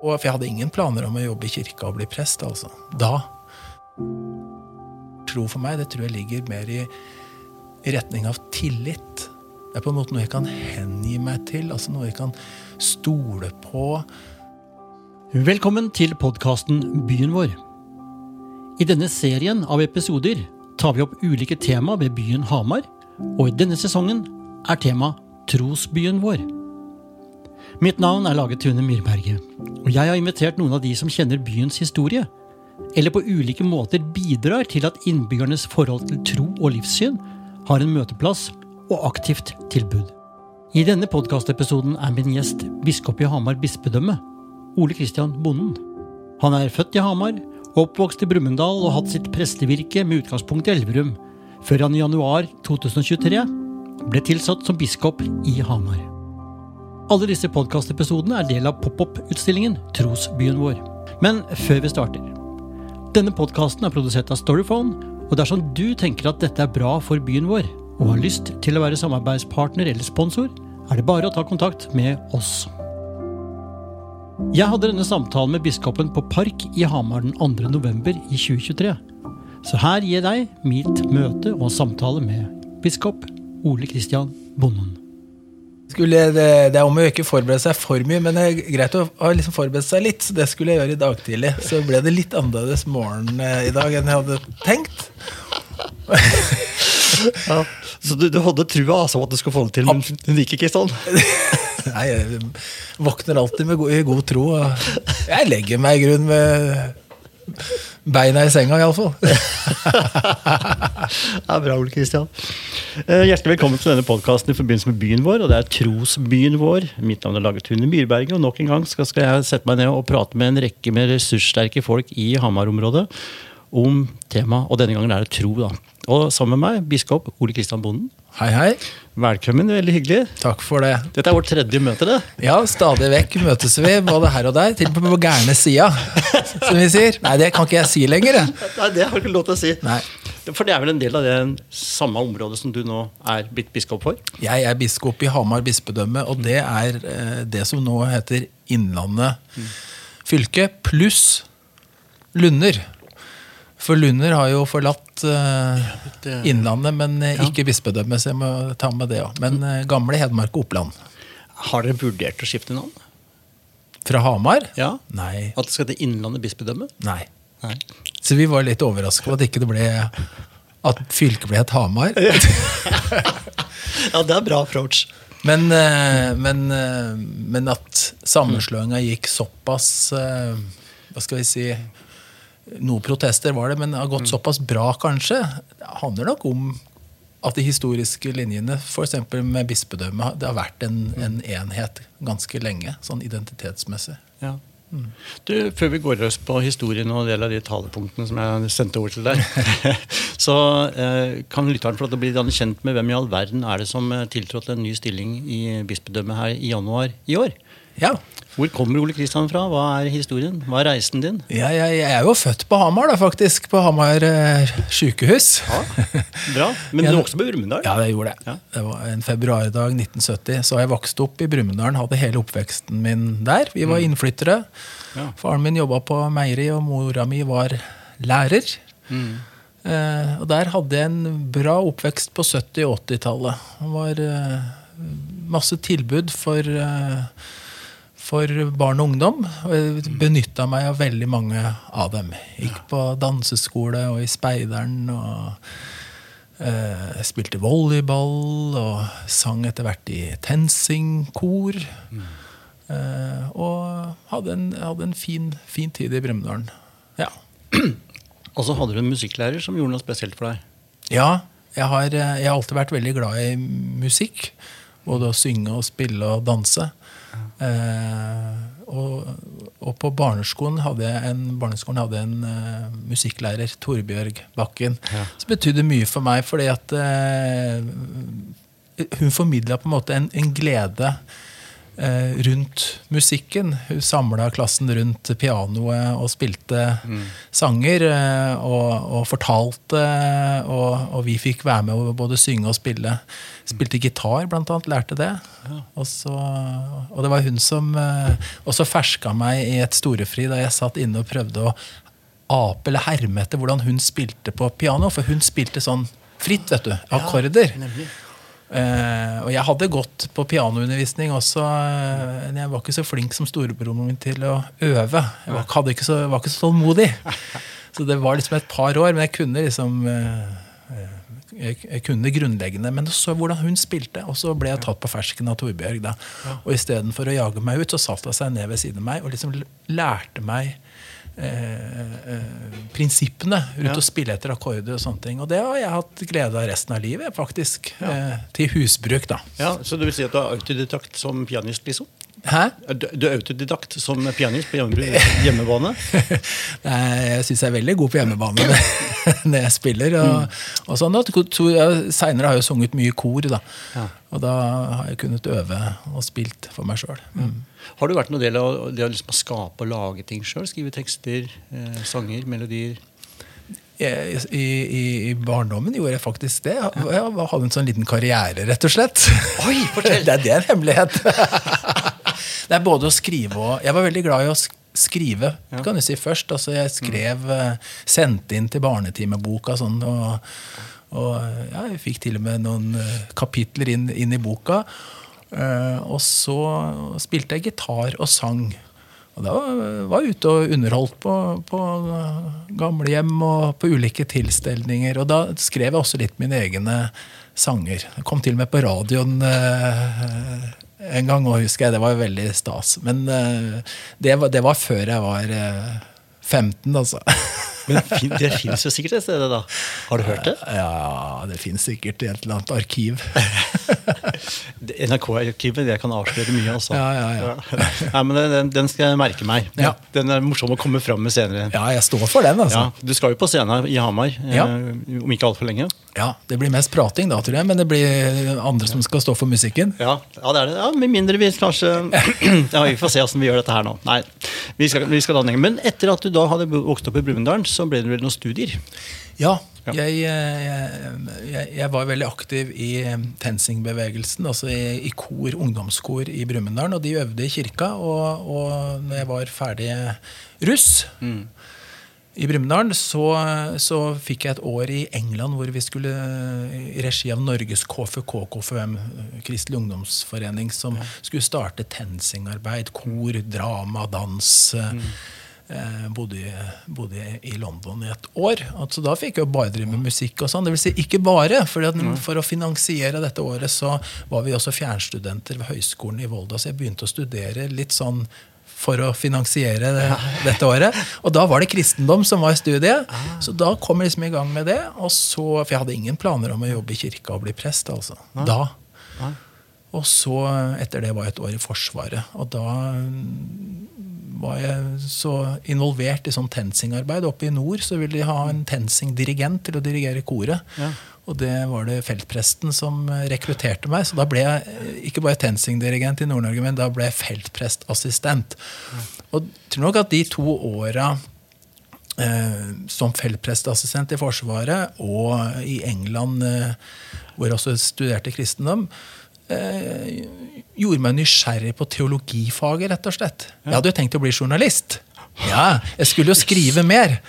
Og for jeg hadde ingen planer om å jobbe i kirka og bli prest, altså. Da. Tro for meg, det tror jeg ligger mer i, retning av tillit. Det er på en måte noe jeg kan hengi meg til, altså noe jeg kan stole på. Velkommen til podkasten Byen vår. I denne serien av episoder tar vi opp ulike tema ved byen Hamar, og i denne sesongen er tema Trosbyen vår. Mitt navn er Lage Tune Myrberget, og jeg har invitert noen av de som kjenner byens historie, eller på ulike måter bidrar til at innbyggernes forhold til tro og livssyn har en møteplass og aktivt tilbud. I denne podkastepisoden er min gjest biskop i Hamar bispedømme, Ole Kristian Bonden. Han er født i Hamar, oppvokst i Brumunddal og hatt sitt prestevirke med utgangspunkt i Elverum, før han i januar 2023 ble tilsatt som biskop i Hamar. Alle disse podkastepisodene er del av pop-opp-utstillingen Trosbyen vår. Men før vi starter Denne podkasten er produsert av Storyphone, og dersom du tenker at dette er bra for byen vår, og har lyst til å være samarbeidspartner eller sponsor, er det bare å ta kontakt med oss. Jeg hadde denne samtalen med biskopen på Park i Hamar den 2. november i 2023. Så her gir jeg deg mitt møte og samtale med biskop Ole Kristian Bonden. Skulle, det, det, er om å ikke forberede seg for mye, men det er greit å ha liksom forberedt seg litt. Så det skulle jeg gjøre i dag tidlig. Så ble det litt annerledes morgen eh, i dag enn jeg hadde tenkt. ja, så du, du hadde trua altså, at du skulle få det til, men det gikk ikke sånn? Nei, jeg våkner alltid med god, i god tro. jeg legger meg i grunn med beina i senga, iallfall. det er bra, Ole Kristian. Eh, hjertelig velkommen til denne podkasten i forbindelse med byen vår. og Det er trosbyen vår. Mitt navn er Lagetune Myrberget, og nok en gang skal, skal jeg sette meg ned og prate med en rekke med ressurssterke folk i Hamar-området om temaet. Og denne gangen er det tro. da. Og sammen med meg, biskop Ole Kristian Bonden. Hei, hei. Velkommen. Veldig hyggelig. Takk for det. Dette er vårt tredje møte. det. Ja, stadig vekk møtes vi, både her og der. Til og med på gærne sida, som vi sier. Nei, det kan ikke jeg si lenger. Nei, det har du ikke lov til å si. Nei. For det er vel en del av det samme området som du nå er blitt biskop for? Jeg er biskop i Hamar bispedømme, og det er eh, det som nå heter Innlandet fylke, pluss Lunder. For Lunder har jo forlatt uh, Innlandet, men uh, ikke bispedømmet, så jeg må ta med det òg. Men uh, gamle Hedmark og Oppland. Har dere vurdert å skifte navn? Fra Hamar? Ja. Nei. At det skal til Innlandet bispedømme? Nei. Nei. Så vi var litt overraska over at ikke det ble at fylket ble et Hamar. ja, det er bra approach. Men, men, men at sammenslåinga gikk såpass Hva skal vi si noen protester var det, men det har gått mm. såpass bra, kanskje. Det handler nok om at de historiske linjene, f.eks. med bispedømmet, det har vært en, mm. en, enhet ganske lenge, sånn identitetsmessig. Ja. Mm. Du, Før vi går løs på historien og en del av de talepunktene som jeg sendte over til deg, så eh, kan lytteren få bli kjent med hvem i all verden er det som eh, tiltrådte en ny stilling i bispedømmet her i januar i år? Ja, hvor kommer Ole Kristian fra? Hva er historien? Hva er reisen din? Ja, jeg, jeg, er jo født på Hamar, da, faktisk. På Hamar eh, sykehus. Ja, bra. Men du vokste på Brumunddal? Ja, jeg gjorde det. Ja. Det var en februardag 1970. Så jeg vokste opp i Brumunddal. Hadde hele oppveksten min der. Vi var mm. innflyttere. Ja. Faren min jobba på meieri, og mora mi var lærer. Mm. Eh, og der hadde jeg en bra oppvekst på 70- og 80-tallet. Det var eh, masse tilbud for eh, for barn og ungdom. Jeg benytta meg av veldig mange av dem. Gikk på danseskole og i Speideren. og eh, Spilte volleyball og sang etter hvert i TenSing-kor. Mm. Eh, og hadde en, hadde en fin, fin, tid i Brumunddal. Ja. Og så hadde du en musikklærer som gjorde noe spesielt for deg? Ja. Jeg har, jeg har alltid vært veldig glad i musikk. Både å synge og spille og danse. Eh, og, og, på barneskolen hadde en, barneskolen hadde en uh, musikklærer, Torbjørg Bakken, ja. som betydde mye for meg, fordi at uh, hun formidla på en måte en, en glede rundt musikken. Hun samla klassen rundt pianoet og spilte mm. sanger. Eh, og, og, fortalte, og, og, vi fikk være med å både synge og spille. Spilte gitar, blant annet. Lærte det. Og, så, og det var hun som eh, også ferska meg i et storefri da jeg satt inne og prøvde å ape eller herme etter hvordan hun spilte på piano. For hun spilte sånn fritt, vet du. Akkorder. Ja, Uh, og jeg hadde gått på pianoundervisning også. Uh, men jeg var ikke så flink som storebroren min til å øve. Jeg var, ikke, så, var ikke så tålmodig. Så det var liksom et par år, men jeg kunne liksom uh, jeg, jeg, kunne grunnleggende. Men så hvordan hun spilte, og så ble jeg tatt på fersken av Torbjørg. da. Og istedenfor å jage meg ut, så satte hun seg ned ved siden av meg og liksom lærte meg Eh, eh, prinsippene rundt ja. å spille etter akkorder og sånne ting. Og det har jeg hatt glede av resten av livet, faktisk. Ja. Eh, til husbruk, da. Ja, Så du vil si at du er autodidakt som pianist, liksom? Hæ? Du er autodidakt som pianist på hjemmebane? Nei, jeg syns jeg er veldig god på hjemmebane når jeg spiller. Og, mm. og sånn. Seinere har jeg sunget mye kor, da. Ja. og da har jeg kunnet øve og spilt for meg sjøl. Mm. Har du vært noen del av det å liksom skape og lage ting sjøl? Skrive tekster, eh, sanger, melodier? I, i, I, barndommen gjorde jeg faktisk det. Jeg, jeg hadde en sånn liten karriere, rett og slett. Oi, fortell! Det er, det en hemmelighet. det er både å skrive og Jeg var veldig glad i å skrive, ja. kan du si først. Altså, jeg skrev, mm. sendte inn til barnetimeboka sånn. og, og ja, jeg fikk til og med noen eh, kapitler inn, inn i boka. Eh, og så spilte jeg gitar og sang. Og da var jeg ute og underholdt på, på gamlehjem og på ulike tilstelninger. Og da skrev jeg også litt mine egne sanger. Jeg kom til og med på radioen eh, en gang, og husker jeg, det var veldig stas. Men eh, det var, det var før jeg var 15, altså. Men det fins jo sikkert et sted, da? Har du hørt det? Ja, det fins sikkert i et eller annet arkiv. NRK-arkivet det kan avsløre mye, altså. Ja, ja, ja. Nei, men den, den, skal jeg merke meg. Ja. Den er morsom å komme fram med senere. Ja, jeg står for den. altså. Ja, du skal jo på scenen i Hamar eh, om ikke altfor lenge. Ja, Det blir mest prating da, tror jeg, men det blir andre som skal stå for musikken. Ja, ja det er det. Ja, Med mindre vi kanskje ja, Vi får se åssen vi gjør dette her nå. Nei, vi skal, vi skal da Men etter at du da hadde vokst opp i Brumunddal, så ble det vel noen studier? Ja. Jeg, jeg, jeg, jeg, var veldig aktiv i TenSing-bevegelsen, altså i, i, kor, ungdomskor i Brumunddal. Og de øvde i kirka. Og, og når jeg var ferdig russ mm i Brumunddal så, så, fikk jeg et år i England hvor vi skulle i regi av Norges KFK, KFUM, Kristelig ungdomsforening, som skulle starte TenSing-arbeid. Kor, drama, dans. Mm. Eh, bodde, bodde, i London i et år. Altså, da fikk jeg bare drive med musikk. og sånn. Det vil si, ikke bare, for, mm. for å finansiere dette året så var vi også fjernstudenter ved Høgskolen i Volda. Så jeg begynte å studere litt sånn for å finansiere det, dette året. Og da var det kristendom som var studiet. Ah. Så da kom jeg liksom i gang med det. Og så, for jeg hadde ingen planer om å jobbe i kirka og bli prest. altså. Da. Og så, etter det, var jeg et år i Forsvaret. Og da var jeg så involvert i sånn TenSing-arbeid. Oppe i nord så ville de ha en TenSing-dirigent til å dirigere koret. Ja. Og det var det feltpresten som rekrutterte meg. Så da ble jeg eh, ikke bare TenSing-dirigent i Nord-Norge, men da ble jeg feltprestassistent. Og jeg tror nok at de to åra eh, som feltprestassistent i Forsvaret og i England, eh, hvor jeg også studerte kristendom, eh, gjorde meg nysgjerrig på teologifaget, rett og slett. Jeg hadde jo tenkt å bli journalist. Ja, Jeg skulle jo skrive mer.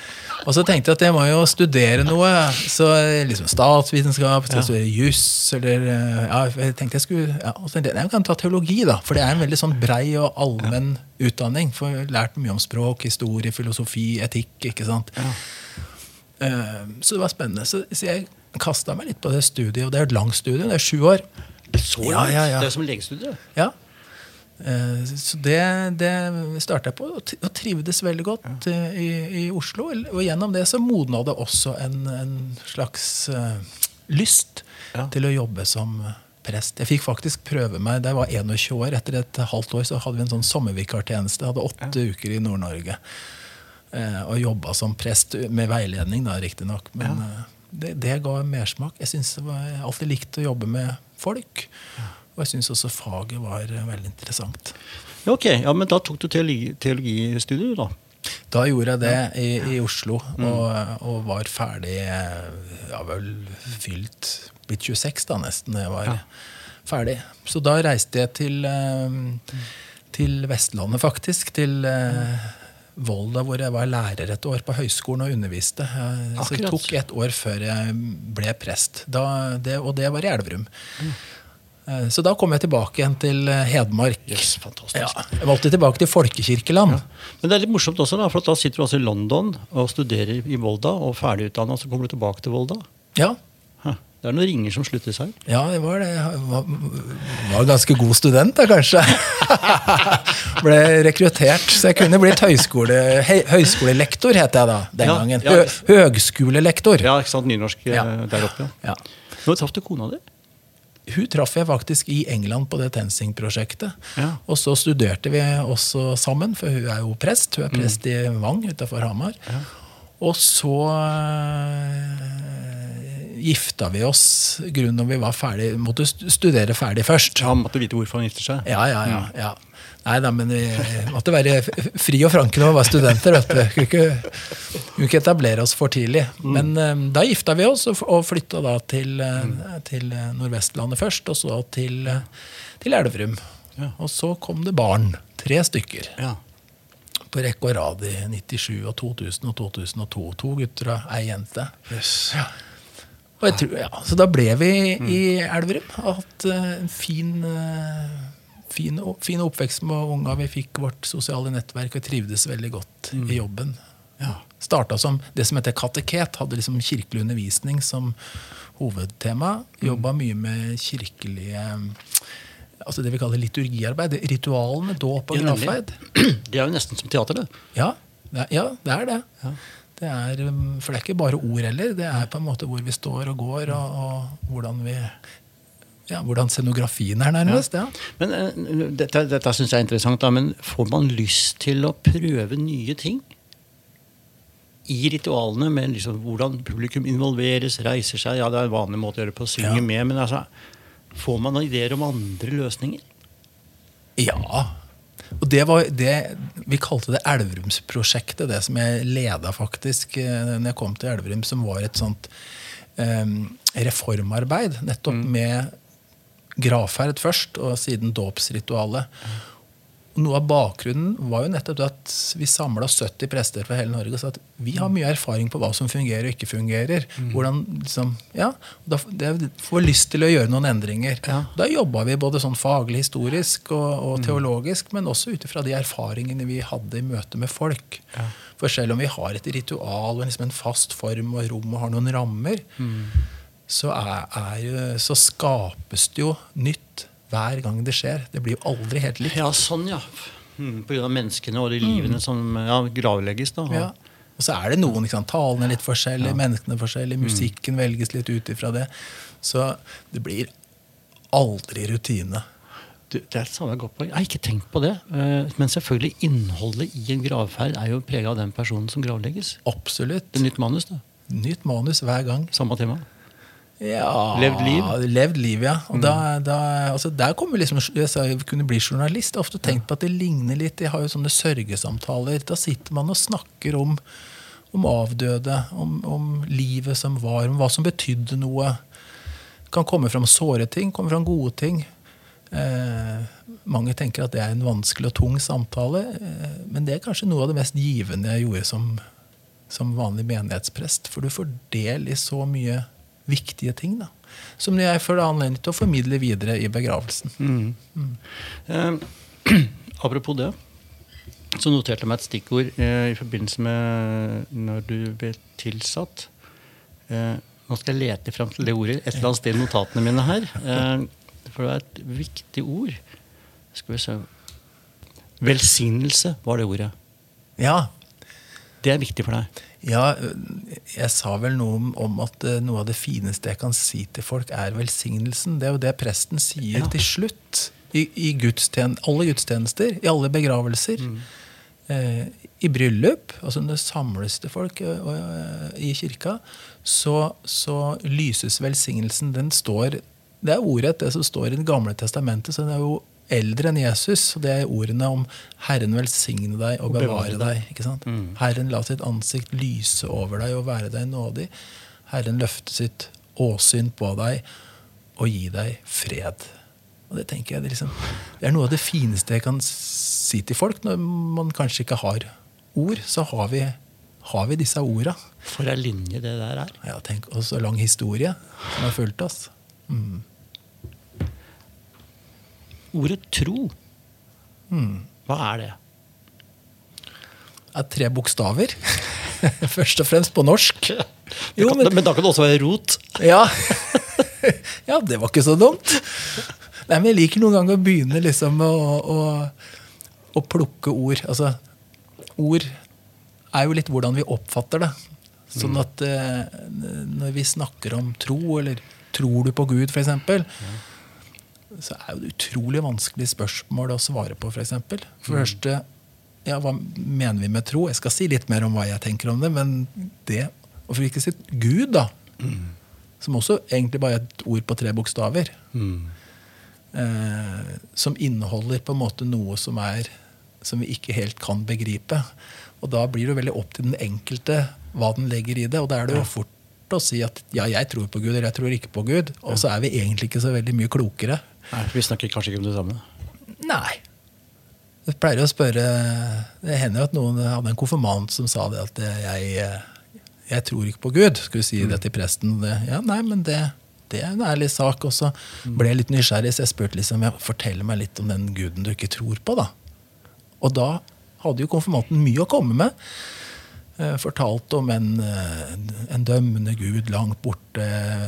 Og så tenkte jeg at jeg må jo studere noe. Så liksom Statsvitenskap, ja. juss eller ja, jeg tenkte jeg skulle, ja, og så tenkte jeg, jeg kan ta teologi, da. For det er en veldig sånn brei og allmenn ja. utdanning. For jeg har lært mye om språk, historie, filosofi, etikk. ikke sant? Ja. Uh, så det var spennende. Så, så jeg kasta meg litt på det studiet. Og det er et langt studie. Det er sju år. Så ja, ja, ja. Det er som legestudie? Ja. Eh, så det, det starta jeg på, og trivdes veldig godt. Eh, i, i, Oslo. Og gjennom det så modna det også en, en slags uh, lyst til å jobbe som prest. Jeg fikk faktisk prøve meg da jeg var 21 år. Etter et halvt år så hadde vi en sånn sommervikartjeneste. Hadde åtte uker i Nord-Norge. Og jobba som prest, med veiledning, da, riktignok. Men det, det, ga mersmak. Jeg syns det var, jeg alltid likt å jobbe med folk. Og jeg syns også faget var eh, veldig interessant. Ja, ok, ja, Men da tok du teologi, teologistudier, da? Da gjorde jeg det i, i Oslo, og, og, var ferdig Ja, vel fylt Blitt 26, da, nesten, da jeg var ja. ferdig. Så da reiste jeg til, til Vestlandet, faktisk. Til Volda, hvor jeg var lærer et år på høyskolen og underviste. Akkurat. Så det tok et år før jeg ble prest. Da, det, og det var i Elverum. Mm. Så da kom jeg tilbake igjen til eh, Hedmark. Yes, fantastisk. Ja, jeg valgte tilbake til folkekirkeland. Ja. Men det er litt morsomt også, da, for da sitter du altså i London og studerer i Volda, og ferdigutdanna, så kommer du tilbake til Volda. Ja, det er noen ringer som slutter seg. Ja, det var det. Jeg var, var ganske god student, da, kanskje. Ble rekruttert, så jeg kunne blitt høyskole, høyskolelektor, het jeg da den ja, gangen. Ja. Høgskolelektor. Ja, ikke sant. Nynorsk ja. Eh, der oppe. Ja. Når traff du kona di? Hun traff jeg faktisk i England på det TenSing-prosjektet. Ja. Og så studerte vi også sammen, for hun er jo prest. Hun er prest mm. i Vang utafor Hamar. Ja. Og så gifta vi oss grunnen når vi var ferdig, måtte studere ferdig først. Han måtte vite hvorfor han gifter seg? Ja, ja, ja, mm. ja. Nei da, men vi måtte være fri og franke når vi var studenter. vet du. Kunne ikke, kunne ikke etablere oss for tidlig. Mm. Men um, da gifta vi oss og, flytta da til, uh, til Nordvestlandet først, og så til, til Elverum. Ja. Og så kom det barn. Tre stykker. Ja. På rekke og rad i 97 og 2000 og 2002. To gutter og ei jente. Yes. Ja. Tror, ja, så da ble vi i Elverum. Hatt uh, en fin, uh, fin, fin, oppvekst med unga. Vi fikk vårt sosiale nettverk og trivdes veldig godt mm. i jobben. Ja. Starta som det som heter kateket. Hadde liksom kirkelig undervisning som hovedtema. Mm. Jobba mye med kirkelige altså det vi kaller liturgiarbeid. Ritualene, dåp og gravferd. Det er jo nesten som teater, det. Ja, det er, ja, det, er det. Ja. Det er, um, for det er ikke bare ord heller. Det er på en måte hvor vi står og går, og, og hvordan vi ja, hvordan scenografien er, nærmest. Ja. Men uh, Dette, dette syns jeg er interessant. Da, men får man lyst til å prøve nye ting? I ritualene, med liksom hvordan publikum involveres, reiser seg Ja, det er en vanlig måte å gjøre det på, synge ja. med, men altså, får man noen ideer om andre løsninger? Ja, og det var det, Vi kalte det Elverumsprosjektet, det som jeg leda faktisk eh, når jeg kom til Elverum, som var et sånt um, reformarbeid. Nettopp mm. med gravferd først, og siden dåpsritualet. Mm. Noe av bakgrunnen var jo nettopp at vi samla 70 prester fra hele Norge og sa at vi har mye erfaring på hva som fungerer og ikke fungerer. Mm. Hvordan, liksom, ja, da, får lyst til å gjøre noen endringer. Ja. Da jobba vi både sånn faglig, historisk og, og mm. teologisk, men også ut ifra de erfaringene vi hadde i møte med folk. Ja. For selv om vi har et ritual og liksom en fast form og rom og har noen rammer, mm. så, er, er, så skapes det jo nytt hver gang det skjer. Det blir jo aldri helt likt. Ja, sånn, ja. Mm, av menneskene og de livene mm. som ja, gravlegges. da. Ja. Og så er det noen. Ikke sant? Talene litt forskjellige, ja. menneskene forskjellige, mm. musikken mm. velges litt ut ifra det. Så det blir aldri rutine. Du, det er et samme godt poeng. Jeg har ikke tenkt på det. Eh, men selvfølgelig, innholdet i en gravferd er jo prega av den personen som gravlegges. Absolutt. Det er nytt manus, da. Nytt manus hver gang. Samme tema. Ja, levd liv? Levd liv, ja. Og mm. da, da, altså der kommer liksom, jeg sa jeg kunne bli journalist. Jeg har ofte tenkt på at det ligner litt. Jeg har jo sånne sørgesamtaler. Da sitter man og snakker om, om avdøde, om, om, livet som var, om hva som betydde noe. Kan komme fram såre ting, komme fram gode ting. Eh, mange tenker at det er en vanskelig og tung samtale, eh, men det er kanskje noe av det mest givende jeg gjorde som, som vanlig menighetsprest. For du får del i så mye viktige ting. da, Som jeg føler anledning til å formidle videre i begravelsen. Mm. Mm. Eh, apropos det, så noterte jeg meg et stikkord eh, i forbindelse med når du ble tilsatt. Eh, nå skal jeg lete fram til det ordet et eller annet sted i notatene mine her. Eh, for det er et viktig ord. Skal vi se Velsignelse var det ordet. Ja. Det er viktig for deg? Ja, jeg sa vel noe om at eh, noe av det fineste jeg kan si til folk, er velsignelsen. Det er jo det presten sier ja. til slutt. I, i gudstjen alle gudstjenester, i alle begravelser. Mm. Eh, I bryllup, altså når det samles til folk og, og, i kirka, så, så, lyses velsignelsen. Den står det er ordrett, det som står i Det gamle testamentet. så det er jo eldre enn Jesus. og Det er ordene om 'Herren velsigne deg og bevare deg'. ikke sant? Mm. 'Herren la sitt ansikt lyse over deg og være deg nådig'. 'Herren løfte sitt åsyn på deg og gi deg fred'. Og Det tenker jeg, det, liksom, det er noe av det fineste jeg kan si til folk. Når man kanskje ikke har ord, så har vi, har vi disse orda. For ei linje det der er. Ja, tenk, Og så lang historie som har fulgt oss. Mm. Ordet tro, Mm. hva er det? Det er tre bokstaver. Først og fremst på norsk. Jo, kan, men, da kan det også være rot. Ja. ja, det var ikke så dumt. Nei, men Jeg liker noen ganger å begynne liksom å, å, å plukke ord. Altså, ord er jo litt hvordan vi oppfatter det. Sånn at eh, når vi snakker om tro, eller tror du på Gud, f.eks., så er jo det utrolig vanskelig spørsmål å svare på, f.eks. For, eksempel. for det første, ja, hva mener vi med tro? Jeg skal si litt mer om hva jeg tenker om det, men det Og for ikke å si Gud, da. Som også egentlig bare er et ord på tre bokstaver. Eh, som inneholder på en måte noe som er som vi ikke helt kan begripe. Og da blir det jo veldig opp til den enkelte hva den legger i det. Og da er det jo fort å si at ja, jeg tror på Gud, eller jeg tror ikke på Gud. Og så er vi egentlig ikke så veldig mye klokere. Nei, Vi snakker kanskje ikke om det samme. Nei. Jeg pleier å spørre Det hender jo at noen hadde en konfirmant som sa det at jeg, jeg tror ikke på Gud. Skulle si det til presten. Ja, nei, men det, det er en ærlig sak. Og så ble jeg litt nysgjerrig, så jeg spurte liksom, ja, fortell meg litt om den guden du ikke tror på. da. Og da hadde jo konfirmanten mye å komme med. Eh, Fortalte om en, eh, en dømmende gud langt borte.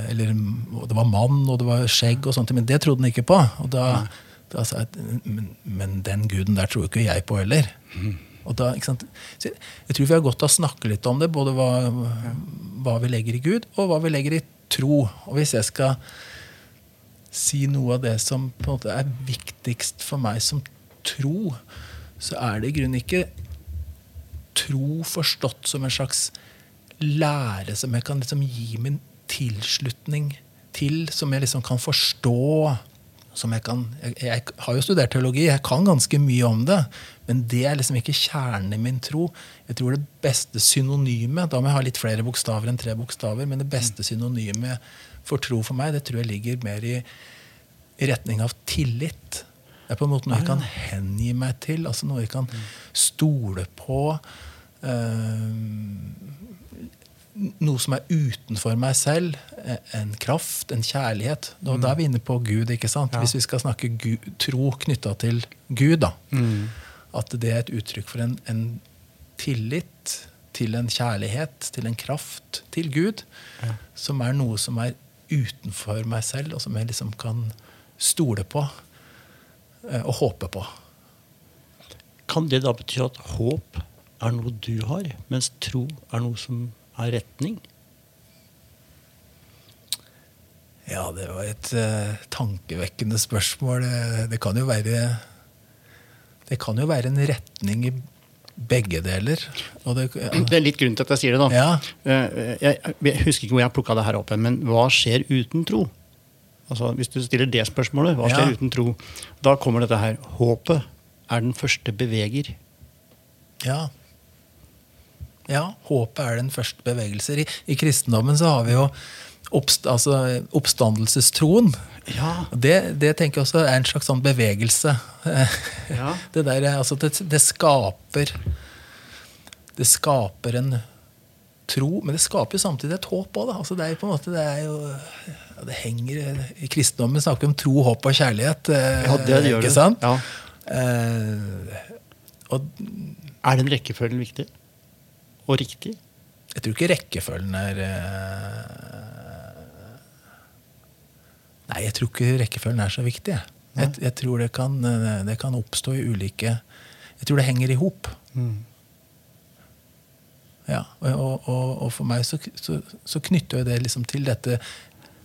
Eller det var mann, og det var skjegg, og sånt, men det trodde han ikke på. Og da, da sa jeg men, men den guden der tror ikke jeg på heller. Og da? Jeg, jeg tror vi har godt av å snakke litt om det, både hva, hva vi legger i Gud, og hva vi legger i tro. Og hvis jeg skal si noe av det som på en måte er viktigst for meg som tro, så er det i grunnen ikke tro forstått som en slags lære som jeg kan liksom gi min tilslutning til, som jeg liksom kan forstå. Som jeg, kan, jeg, jeg har jo studert teologi, jeg kan ganske mye om det. Men det er liksom ikke kjernen i min tro. Jeg tror det beste synonymet Da må jeg ha litt flere bokstaver enn tre bokstaver. Men det beste synonymet for tro for meg, det tror jeg ligger mer i, i retning av tillit. Det er på en måte noe jeg kan hengi meg til, altså noe jeg kan stole på. eh, noe som er utenfor meg selv. eh, En kraft, en kjærlighet. Da, da er vi inne på Gud. ikke sant? Hvis vi skal snakke Gud, tro knytta til Gud, da. At det er et uttrykk for en, en tillit til en kjærlighet, til en kraft, til Gud. Som er noe som er utenfor meg selv, og som jeg liksom kan stole på eh, og håpe på. Kan det da bety at håp er noe du har, mens tro er noe som er retning? Ja, det var et eh, tankevekkende spørsmål. Det, det kan jo være Det kan jo være en retning i begge deler. Og det, Det er litt grunn til at jeg sier det, da. Ja. Eh, Jeg, jeg husker ikke hvor jeg plukka det her opp, men hva skjer uten tro? Altså, Hvis du stiller det spørsmålet, hva skjer Ja. uten tro? Da kommer dette her. Håpet er den første beveger. Ja. ja, håpet er den første bevegelser. I, I kristendommen så har vi jo oppst, altså, oppstandelsestroen. Ja. Det, det tenker jeg også er en slags sånn bevegelse. Ja. Det, der, altså, det, det skaper Det skaper en tro, men det skaper jo samtidig et håp òg. Altså, det er jo på en måte det er jo ja, det henger, I kristendommen snakker vi om tro, håp og kjærlighet. eh, Ja, det gjør ikke det. sant? Ja. Eh, og Er den rekkefølgen viktig? Og riktig? jeg tror ikke rekkefølgen er eh, Nei, jeg tror ikke rekkefølgen er så viktig. jeg. Jeg, tror det kan, eh, det kan oppstå i ulike Jeg tror det henger i hop. Ja, og, og, og, for meg så, så, så knytter jo det liksom til dette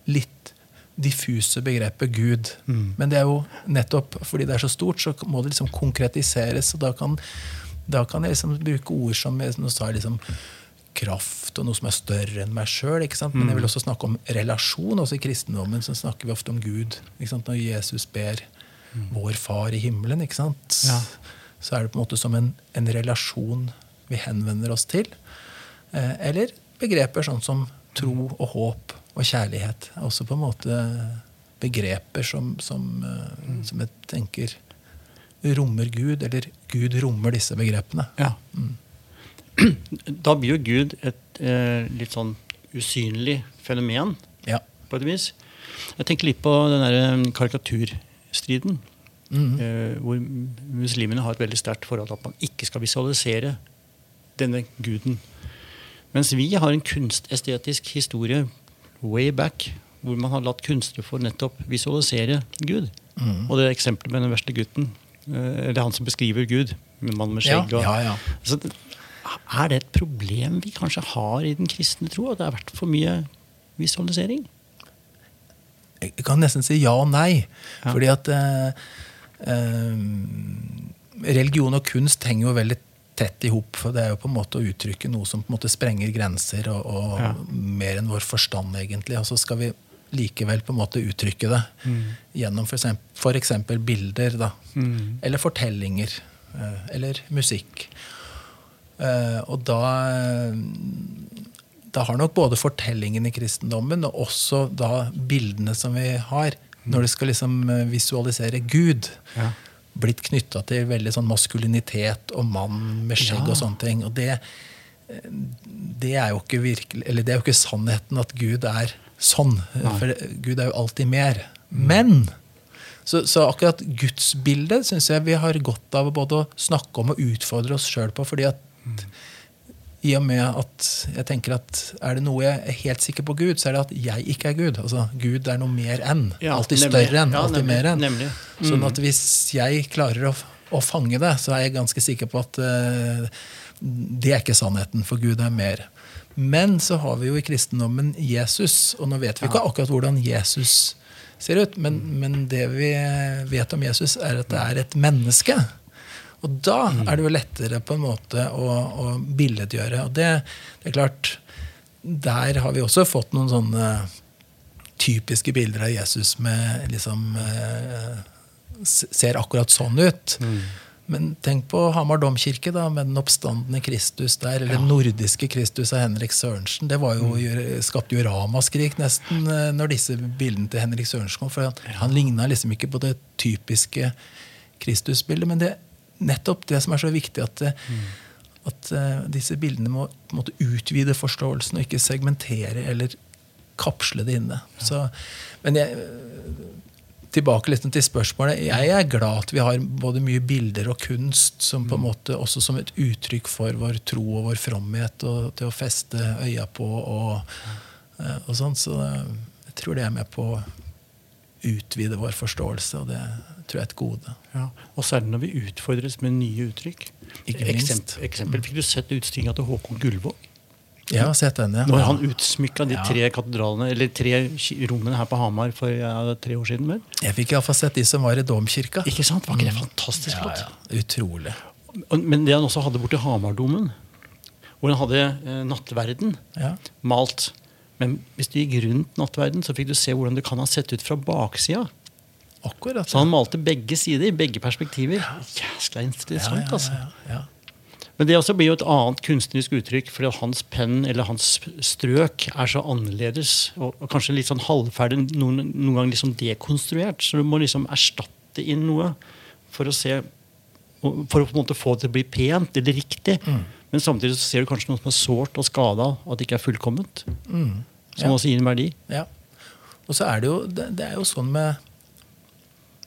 litt diffuse begrepet Gud. Men det er jo nettopp fordi det er så stort, så må det liksom konkretiseres. og da kan, da kan jeg liksom bruke ord som nå sa, liksom kraft og noe som er større enn meg sjøl. Men jeg vil også snakke om relasjon. Også i kristendommen så snakker vi ofte om Gud. Når Jesus ber vår Far i himmelen, ja. så er det på en måte som en, en, relasjon vi henvender oss til. Eh, eller begreper sånn som tro og håp og kjærlighet. Er også på en måte begreper som, som, mm. som jeg tenker rommer Gud, eller Gud rommer disse begrepene. Ja. Mm. Da blir jo Gud et eh, litt sånn usynlig fenomen, ja. på et vis. Jeg tenker litt på den der eh, karikaturstriden. Mm. Eh, hvor muslimene har et veldig sterkt forhold til at man ikke skal visualisere denne guden. Mens vi har en kunstestetisk historie way back hvor man har latt kunstnere få nettopp visualisere Gud. Mm. Og det eksempelet med den verste gutten, eh, eller han som beskriver Gud, med mann med skjegg. Ja, ja, ja. Så er det et problem vi kanskje har i den kristne tro? At det har vært for mye visualisering? Jeg kan nesten si ja og nei. Ja. Fordi at eh, eh, religion og kunst henger jo veldig tett i hop. Det er jo på en måte å uttrykke noe som på en måte sprenger grenser, og, og ja. mer enn vår forstand, egentlig. Og så skal vi likevel på en måte uttrykke det mm. gjennom f.eks. bilder. Da. Mm. Eller fortellinger. Eh, eller musikk. Eh, og da da har nok både fortellingen i kristendommen og også da bildene som vi har, når du skal liksom eh, visualisere Gud, ja. Blitt knytta til veldig sånn maskulinitet og mann med skjegg ja. og sånne ting. Og det, det, er jo ikke virkelig, eller det er jo ikke sannheten at Gud er sånn. Nei. For Gud er jo alltid mer. Men så, så akkurat gudsbildet syns jeg vi har godt av både å snakke om og utfordre oss sjøl på. fordi at i og med at jeg tenker at er det noe jeg er helt sikker på Gud, så er det at jeg ikke er Gud. Altså, Gud er noe mer enn. Ja, alltid større enn. Ja, alltid nemlig, mer enn. Nemlig. Mm. Sånn at hvis jeg klarer å, å, fange det, så er jeg ganske sikker på at uh, det er ikke sannheten, for Gud er mer. Men så har vi jo i kristendommen Jesus, og nå vet vi ikke akkurat hvordan Jesus ser ut, men, men det vi vet om Jesus, er at det er et menneske. Og da er det jo lettere på en måte å, å billedgjøre. Og det, det, er klart, der har vi også fått noen sånne typiske bilder av Jesus med liksom eh, Ser akkurat sånn ut. Mm. Men tenk på Hamar domkirke da, med den oppstandende Kristus der. Eller ja. nordiske Kristus av Henrik Sørensen. Det var jo, mm. skapte jo ramaskrik nesten eh, når disse bildene til Henrik Sørensen kom. For han, ja. han ligna liksom ikke på det typiske Kristusbildet. Men det nettopp det som er så viktig, at, mm. at uh, disse bildene må måte, utvide forståelsen og ikke segmentere eller kapsle det inne. Så, men jeg, tilbake litt til spørsmålet. Jeg er glad at vi har både mye bilder og kunst som på en mm. måte også som et uttrykk for vår tro og vår fromhet og til å feste øya på. og, og sånn, Så jeg tror det er med på utvide vår forståelse. og det tror jeg er et gode. Ja. Og særlig når vi utfordres med nye uttrykk. Ikke Eksempel, eksempel fikk du sett utstillinga til Håkon Gullvåg? Ja, sett den, ja. Når han utsmykka de tre katedralene, eller tre rommene her på Hamar for ja, tre år siden. Vel? Jeg fikk iallfall sett de som var i domkirka. Ikke sant? Var ikke det mm. fantastisk flott? Ja, Utrolig. Men det han også hadde borti Hamardomen, hvor han hadde eh, nattverden malt. Men hvis du gikk rundt nattverden, så fikk du se hvordan det kan ha sett ut fra baksida. Akkurat. Så han malte begge sider, begge perspektiver. Jæskla interessant, ja, altså. Ja, Men det også blir jo et annet kunstnerisk uttrykk, fordi hans penn eller hans strøk er så annerledes. Og, og kanskje litt sånn halvferdig, noen, noen ganger liksom dekonstruert. Så du må liksom erstatte inn noe for å se For å på en måte få det til å bli pent eller riktig. Mm. Men samtidig så ser du kanskje noe som er sårt og skada, og at det ikke er fullkomment. Mm. Som også gir en verdi. Ja. Og så er det jo, det, det er jo sånn med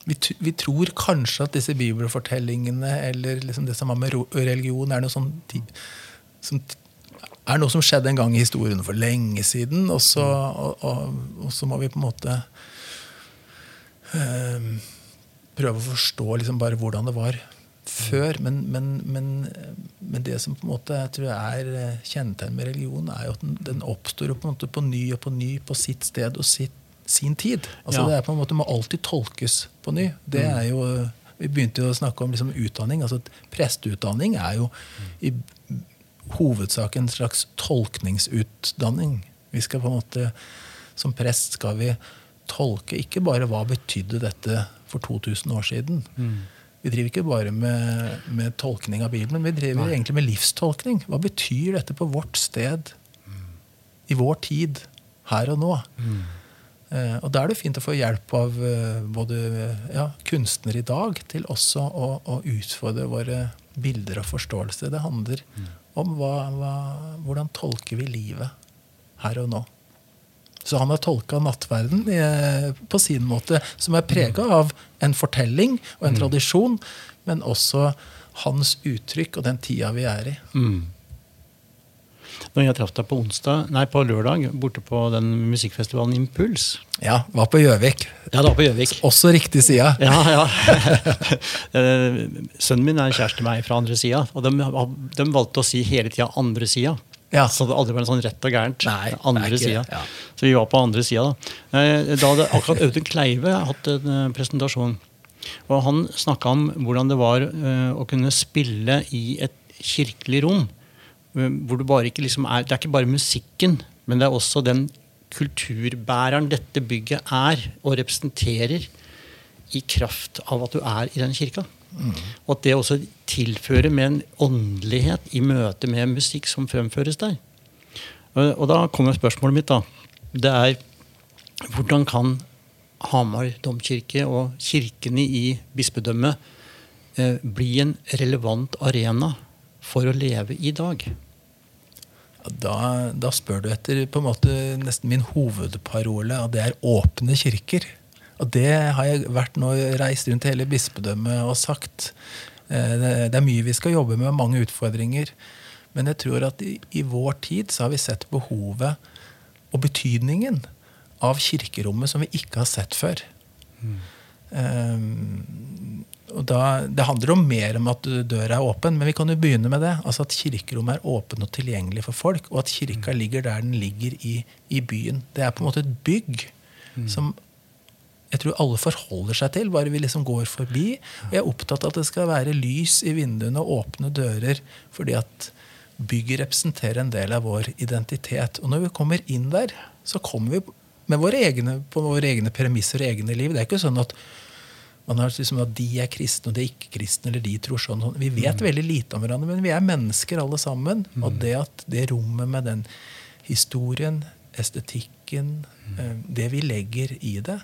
vi, vi, tror kanskje at disse bibelfortellingene eller liksom det som har med religion, er noe, sånn, som, er noe som skjedde en gang i historien for lenge siden. Og så, og, og, og så må vi på en måte øh, prøve å forstå liksom bare hvordan det var før. Men, men, men, men, det som på en måte jeg tror er eh, kjennetegn med religion, er jo at den, den oppstår på, på ny og på ny på sitt sted og sitt sin tid. Altså ja. Det er på en måte må alltid tolkes på ny. Det mm. er jo, Vi begynte jo å snakke om liksom utdanning. altså Presteutdanning er jo i hovedsak en slags tolkningsutdanning. Vi skal på en måte, Som prest skal vi tolke ikke bare hva betydde dette for 2000 år siden. Mm. Vi driver ikke bare med, med, tolkning av Bibelen, vi driver Nei. egentlig med livstolkning. Hva betyr dette på vårt sted, mm. i vår tid, her og nå? Mm. Eh, og Da er det fint å få hjelp av eh, både ja, kunstnere i dag til også å, å, utfordre våre bilder og forståelse. Det handler mm. om hva, hva, hvordan tolker vi livet her og nå. Så han har tolka nattverden eh, på sin måte, som er prega av en fortelling og en mm. tradisjon, men også hans uttrykk og den tida vi er i. Mm. Når jeg traff deg på onsdag, nei, på lørdag borte på den musikkfestivalen Impuls Ja, var på Gjøvik. Ja, det var på Gjøvik. Også riktig side. Ja, ja. Eh, sønnen min er kjæreste med meg fra andre sida, og de, de, valgte å si hele tida andre sida. Ja. Så det aldri var en sånn rett og gærent. Nei, andre sida. Ja. Så vi var på andre sida. Da. Eh, da hadde akkurat Audun Kleive hatt en eh, presentasjon. Og han snakka om hvordan det var å kunne spille i et kirkelig rom. Eh, hvor du bare ikke liksom er, Det er ikke bare musikken, men det er også den kulturbæreren dette bygget er og representerer i kraft av at du er i den kirka. Mm. Og at det også tilfører med en åndelighet i møte med musikk som fremføres der. Og da kommer spørsmålet mitt. da. Det er hvordan kan Hamar domkirke og kirkene i bispedømmet eh, bli en relevant arena for å leve i dag? Da, da, spør du etter på en måte nesten min hovedparole, og det er åpne kirker. Og det har jeg vært nå reist rundt hele bispedømmet og sagt. Eh, det er mye vi skal jobbe med, mange utfordringer. Men jeg tror at i, i vår tid så har vi sett behovet og betydningen av kirkerommet som vi ikke har sett før. Mm. Um, og da, Det handler om mer om at døra er åpen, men vi kan jo begynne med det. Altså At kirkerommet er åpen og tilgjengelig for folk, og at kirka mm. ligger der den ligger i, i byen. Det er på en måte et bygg mm. som jeg tror alle forholder seg til, bare vi liksom går forbi. Og jeg er opptatt av at det skal være lys i vinduene og åpne dører, fordi at bygget representerer en del av vår identitet. Og når vi kommer inn der, så kommer vi med våre egne, på våre egne premisser og egne liv. Det er ikke sånn at man har liksom at De er kristne, og de er ikke kristne, eller de tror sånn. Vi vet mm. veldig lite om hverandre, men vi er mennesker alle sammen. Mm. Og det at det rommet med den historien, estetikken, mm. Eh, det vi legger i det,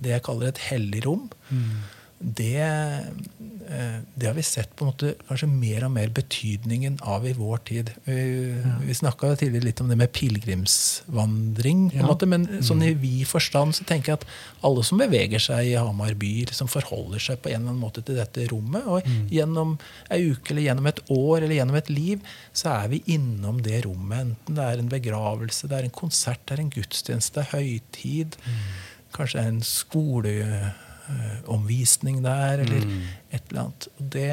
det jeg kaller et hellig rom, mm det, eh, det, har vi sett på en måte kanskje mer og mer betydningen av i vår tid. Vi, ja. vi snakka tidligere litt om det med pilegrimsvandring. Ja. Måte, men sånn i mm. vid forstand så tenker jeg at alle som beveger seg i Hamar by, som forholder seg på en eller annen måte til dette rommet, og mm. gjennom ei uke eller gjennom et år eller gjennom et liv, så er vi innom det rommet. Enten det er en begravelse, det er en konsert, det er en gudstjeneste, det er høytid, mm. Kanskje en skoleomvisning Eh, der, eller mm. et eller annet. Det,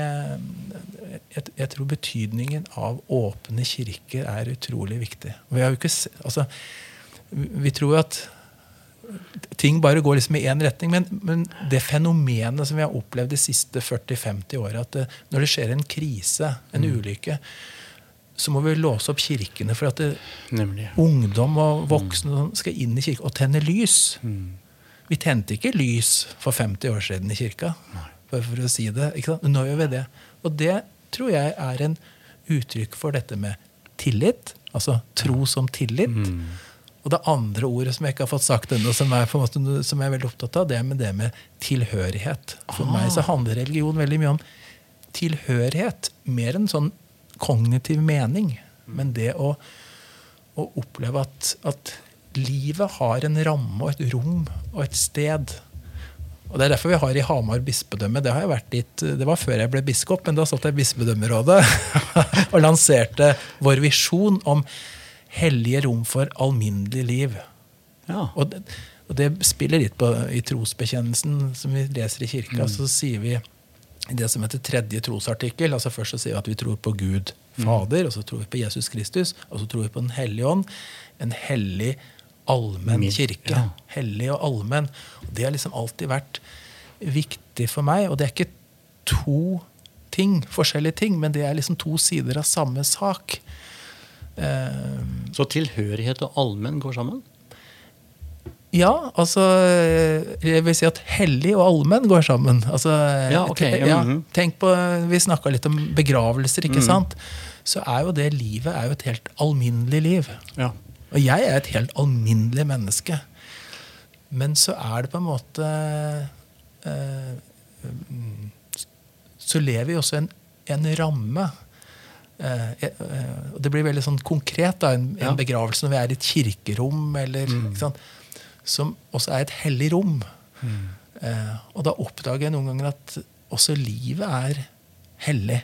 jeg, jeg, tror betydningen av åpne kirker er utrolig viktig. Vi, ikke, altså, vi tror at ting bare går liksom i én retning. Men, men, det fenomenet som vi har opplevd de siste 40-50 åra, at det, når det skjer en krise, en mm. ulykke, så må vi låse opp kirkene for at det, ungdom og voksne mm. skal inn i kirken og tenne lys. Mm. Vi tente ikke lys for 50 år siden i kirka. Bare for å si det. Nå gjør vi det. Og det tror jeg er en uttrykk for dette med tillit. Altså tro som tillit. Mm. Og det andre ordet som jeg ikke har fått sagt ennå, som, som, jeg er veldig opptatt av, det er med det med tilhørighet. For ah. meg så handler religion veldig mye om tilhørighet. Mer enn sånn kognitiv mening. Men det å, å oppleve at, at livet har en ramme og et rom og et sted. Og Det er derfor vi har i Hamar bispedømme. Det, har jeg vært dit, det var før jeg ble biskop, men da satt jeg i bispedømmerådet og lanserte vår visjon om hellige rom for alminnelig liv. Ja. Og, det, og, det, spiller litt på i trosbekjennelsen som vi leser i kirka. Mm. Så sier vi det som heter tredje trosartikkel. altså Først så sier vi at vi tror på Gud Fader, mm. og så tror vi på Jesus Kristus, og så tror vi på Den hellige ånd. En hellig allmenn kirke. Ja. Hellig og allmenn. Det har liksom alltid vært viktig for meg. Og det er ikke to ting, forskjellige ting, men det er liksom to sider av samme sak. Så tilhørighet og allmenn går sammen? ja, altså Jeg vil si at hellig og allmenn går sammen. Altså, Ja, okay. ja, mhm. Tenk på Vi snakka litt om begravelser, ikke mm. sant? Så er jo det livet er jo et helt alminnelig liv. Ja. Og jeg er et helt alminnelig menneske. Men så er det på en måte eh, mm, Så lever vi også i en, en ramme. Eh, eh, og det blir veldig sånn konkret, da, en, Ja. en begravelse når vi er i et kirkerom, eller, sant? som også er et hellig rom. Eh, og da oppdager jeg noen ganger at også livet er hellig.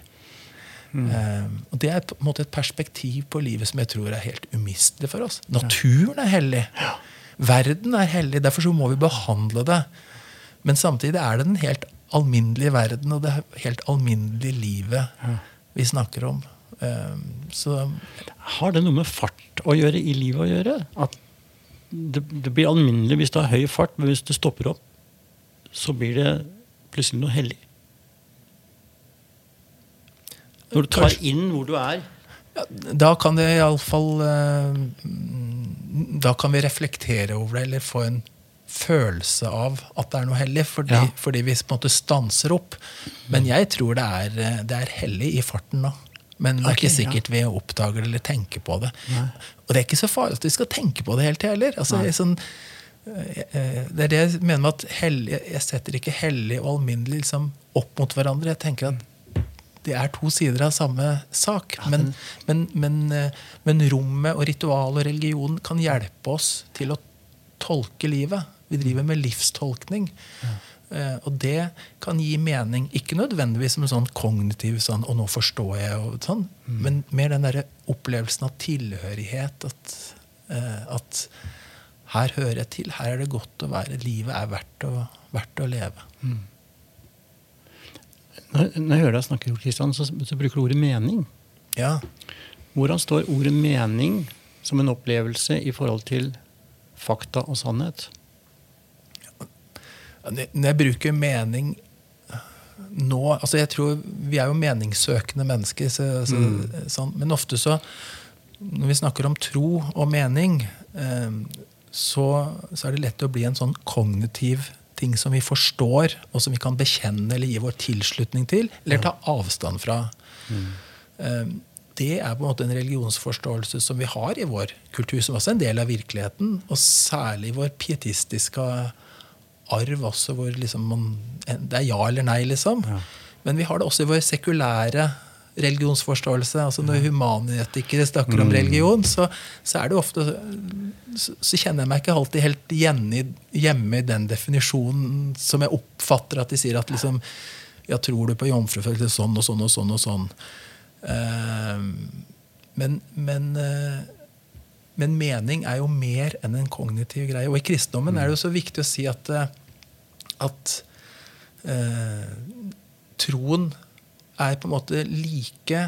Eh, og det er på en måte et perspektiv på livet som jeg tror er helt umistelig for oss. Naturen er hellig. Verden er hellig. Derfor så må vi behandle det. Men samtidig er det den helt alminnelige verden og det helt alminnelige livet vi snakker om. Um, så Har det noe med fart å gjøre i livet å gjøre? At det, det blir alminnelig hvis du har høy fart, men hvis du stopper opp, så blir det plutselig noe hellig. Når du tar Kanskje- inn hvor du er. Ja, da kan det iallfall uh, Da kan vi reflektere over det, eller få en følelse av at det er noe hellig, fordi, Ja. fordi vi på en måte stanser opp. Men jeg tror det er, eh, det er hellig i farten da. Men det er okay, ikke sikkert vi oppdager det eller tenker på det. Nei. Og det er ikke så farlig at vi skal tenke på det hele tida heller. Altså, sånn, eh, eh, det er det jeg mener med at hellig, jeg setter ikke hellig og alminnelig liksom opp mot hverandre. Jeg tenker at det er to sider av samme sak. Men, men, men, eh, men rommet og ritualet og religionen kan hjelpe oss til å tolke livet. Vi driver med livstolkning. Ja. og det kan gi mening, ikke nødvendigvis som en sånn kognitiv sånn 'og nå forstår jeg', og sånn, men mer den derre opplevelsen av tilhørighet. At, eh, at her hører jeg til, her er det godt å være. Livet er verdt å, verdt å leve. Når, når jeg hører deg snakke, Kristian, så, så bruker du ordet mening. Ja. Hvordan står ordet mening som en opplevelse i forhold til fakta og sannhet? Når jeg bruker mening nå altså jeg tror Vi er jo meningssøkende mennesker. Så, så, sånn, men ofte så Når vi snakker om tro og mening, eh, så, så er det lett å bli en sånn kognitiv ting som vi forstår, og som vi kan bekjenne eller gi vår tilslutning til, eller ta avstand fra. Mm. det er på en måte en religionsforståelse som vi har i vår kultur, som også er en del av virkeligheten, og særlig vår pietistiske arv også, hvor liksom man, det er ja eller nei, liksom. Ja. Men vi har det også i vår sekulære religionsforståelse. altså Når humanetikere snakker om religion, så, så er det ofte så, så kjenner jeg meg ikke alltid helt hjemme i, hjemme i den definisjonen som jeg oppfatter at de sier at liksom Ja, tror du på jomfrufødsel sånn og sånn og sånn og sånn? Eh, men, men eh, men mening er jo mer enn en kognitiv greie. Og i kristendommen er det jo så viktig å si at, eh, at eh, troen er på en måte like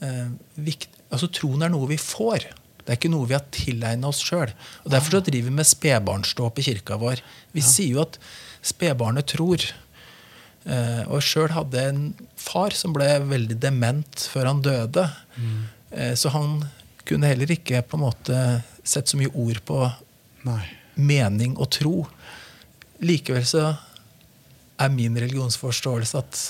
eh, viktig Altså Troen er noe vi får. Det er ikke noe vi har tilegna oss sjøl. Derfor så driver vi med spedbarnsdåp i kirka vår. Vi sier jo at spedbarnet tror. Eh, og sjøl hadde en far som ble veldig dement før han døde. Eh, så han kunne heller ikke på en måte sett så mye ord på Nei. mening og tro. Likevel så er min religionsforståelse at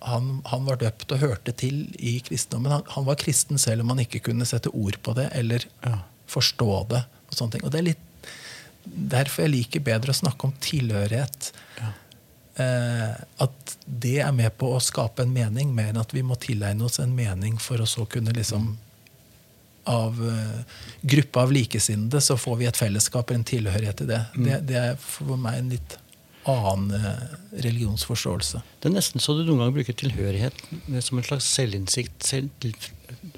han, han var døpt og hørte til i kristendommen. Han, han var kristen selv om han ikke kunne sette ord på det eller Ja. forstå det. Og sånne ting. Og det er litt derfor jeg liker bedre å snakke om tilhørighet. Ja. Eh, at det er med på å skape en mening, mer enn at vi må tilegne oss en mening for å så kunne liksom Av eh, gruppa av likesinnede så får vi et fellesskap, en tilhørighet til det. det. Det er for meg en litt annen eh, religionsforståelse. Det er nesten så du noen ganger bruker tilhørighet som en slags selvinnsikt. Selv, til,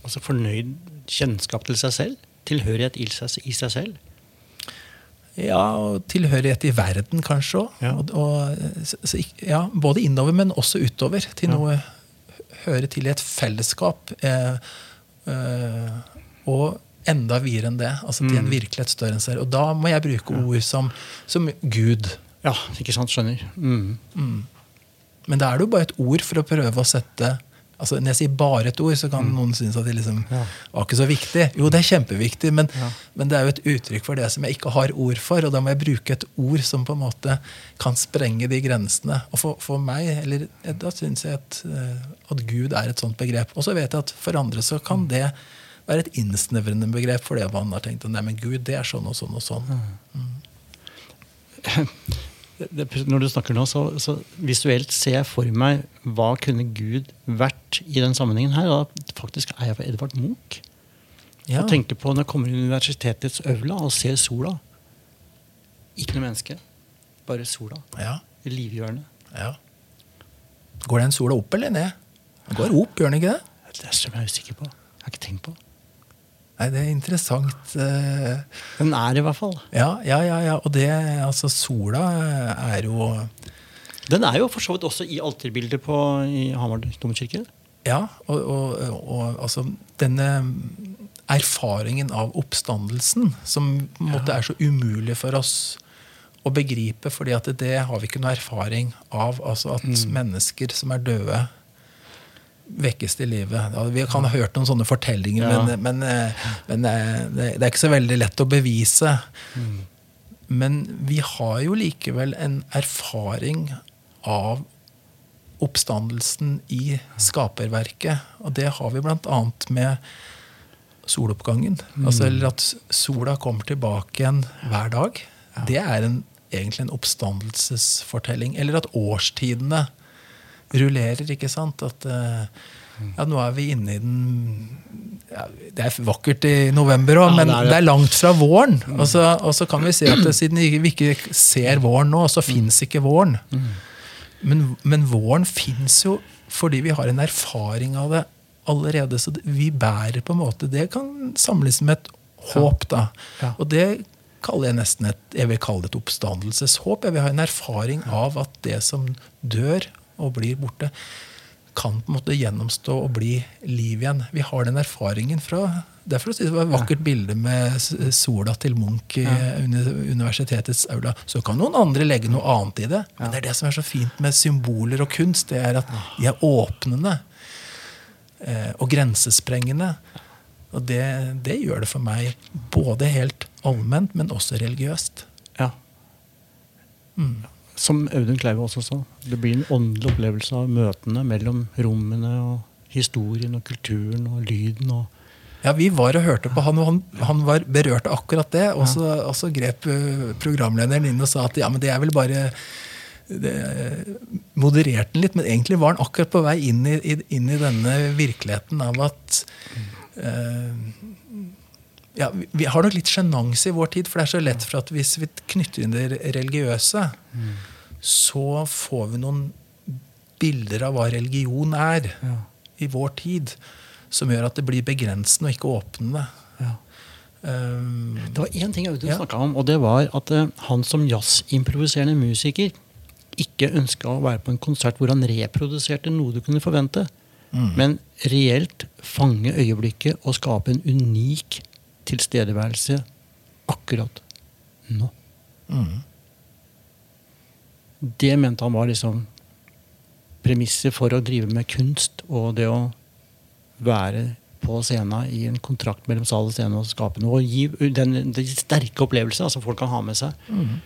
altså fornøyd kjennskap til seg selv. Tilhørighet i seg, i seg selv. Ja, og tilhørighet i verden kanskje òg. Ja. Og, og, så, så, ja, både innover, men også utover. Til Ja. noe høre til i et fellesskap. Eh, eh, og enda videre enn det. Altså til en Mm. virkelighet større enn seg. Og da må jeg bruke ord som, som Gud. Ja, ikke sant? Skjønner. Mm. Men da er det jo bare et ord for å prøve å sette altså Når jeg sier bare et ord, så kan Mm. noen synes at det liksom var ikke så viktig. Jo, det er kjempeviktig, men, men det er jo et uttrykk for det som jeg ikke har ord for. Og da må jeg bruke et ord som på en måte kan sprenge de grensene. Og for, for meg, eller da syns jeg at, eh, at Gud er et sånt begrep. Og så vet jeg at for andre så kan det være et innsnevrende begrep for det man har tenkt nei, men Gud, det er sånn og sånn og sånn. det, når du snakker nå, så, så visuelt ser jeg for meg hva kunne Gud vært i den sammenhengen her. Da faktisk er jeg for Edvard Munch. Ja. Og tenker på når jeg kommer i universitetets øvla og ser sola. Ikke noe menneske, bare sola. Ja, Livgjørende. ja. Går den sola opp eller ned? Den går opp, gjør den ikke det? Det er jeg er usikker på. Jeg har ikke tenkt på. Nei, det er interessant. eh, Den er i hvert fall. Ja, ja, ja. ja. Og det, altså, sola er jo Den er jo for så vidt også i alterbildet på, i Hamar domkirke. Ja, og, og, og altså denne erfaringen av oppstandelsen, som på en måte er så umulig for oss å begripe, fordi at det har vi ikke noe erfaring av. Altså at mennesker som er døde, vekkes til livet. Vi kan ha hørt noen sånne fortellinger, Ja. men, men, eh, men eh, det er ikke så veldig lett å bevise. Men vi har jo likevel en erfaring av oppstandelsen i skaperverket. Og det har vi bl.a. med soloppgangen. Altså, eller at sola kommer tilbake igjen hver dag. Det er en, egentlig en oppstandelsesfortelling. Eller at årstidene rullerer, ikke sant? At eh, ja, nå er vi inne i den ja, Det er vakkert i november òg, men det er langt fra våren. Og, så, og så kan vi se at det, siden vi ikke ser våren nå, så fins ikke våren. Men, men våren fins jo fordi vi har en erfaring av det allerede. Så vi bærer på en måte Det kan samles med et håp, da. Og det kaller jeg nesten et jeg vil kalle det et oppstandelseshåp. Jeg vil ha en erfaring av at det som dør og blir borte, kan på en måte gjennomstå og bli liv igjen. Vi har den erfaringen fra Derfor å si, det var et vakkert bilde med sola til Munch i ja. universitetets aula. Så kan noen andre legge noe annet i det. Men det er det som er så fint med symboler og kunst. Det er at de er åpnende eh, og grensesprengende. Og det, det gjør det for meg både helt allment, men også religiøst. Ja. Som Audun Kleive også sa, det blir en åndelig opplevelse av møtene mellom rommene og historien og kulturen og lyden. og Ja, Vi var og hørte på han, og han, han var berørt av akkurat det. Og så, og så grep eh, programlederen inn og sa at ja, men det er vel bare det, Modererte den litt, men egentlig var han akkurat på vei inn i, i- inn i denne virkeligheten av at eh, ja, vi, har nok litt sjenanse i vår tid, for det er så lett for at hvis vi knytter inn det religiøse, så får vi noen bilder av hva religion er Ja. i vår tid, som gjør at det blir begrensende og ikke åpnende. Ja. Um, Det var én ting Audun Ja. snakka om, og det var at eh, han som jazzimproviserende musiker ikke ønska å være på en konsert hvor han reproduserte noe du kunne forvente, men reelt fange øyeblikket og skape en unik tilstedeværelse akkurat nå. mm, Det mente han var liksom premisset for å drive med kunst og det å være på scenen i en kontrakt mellom sal og scene og skape noe. Og gi den, den sterke opplevelsen altså folk kan ha med seg. mm.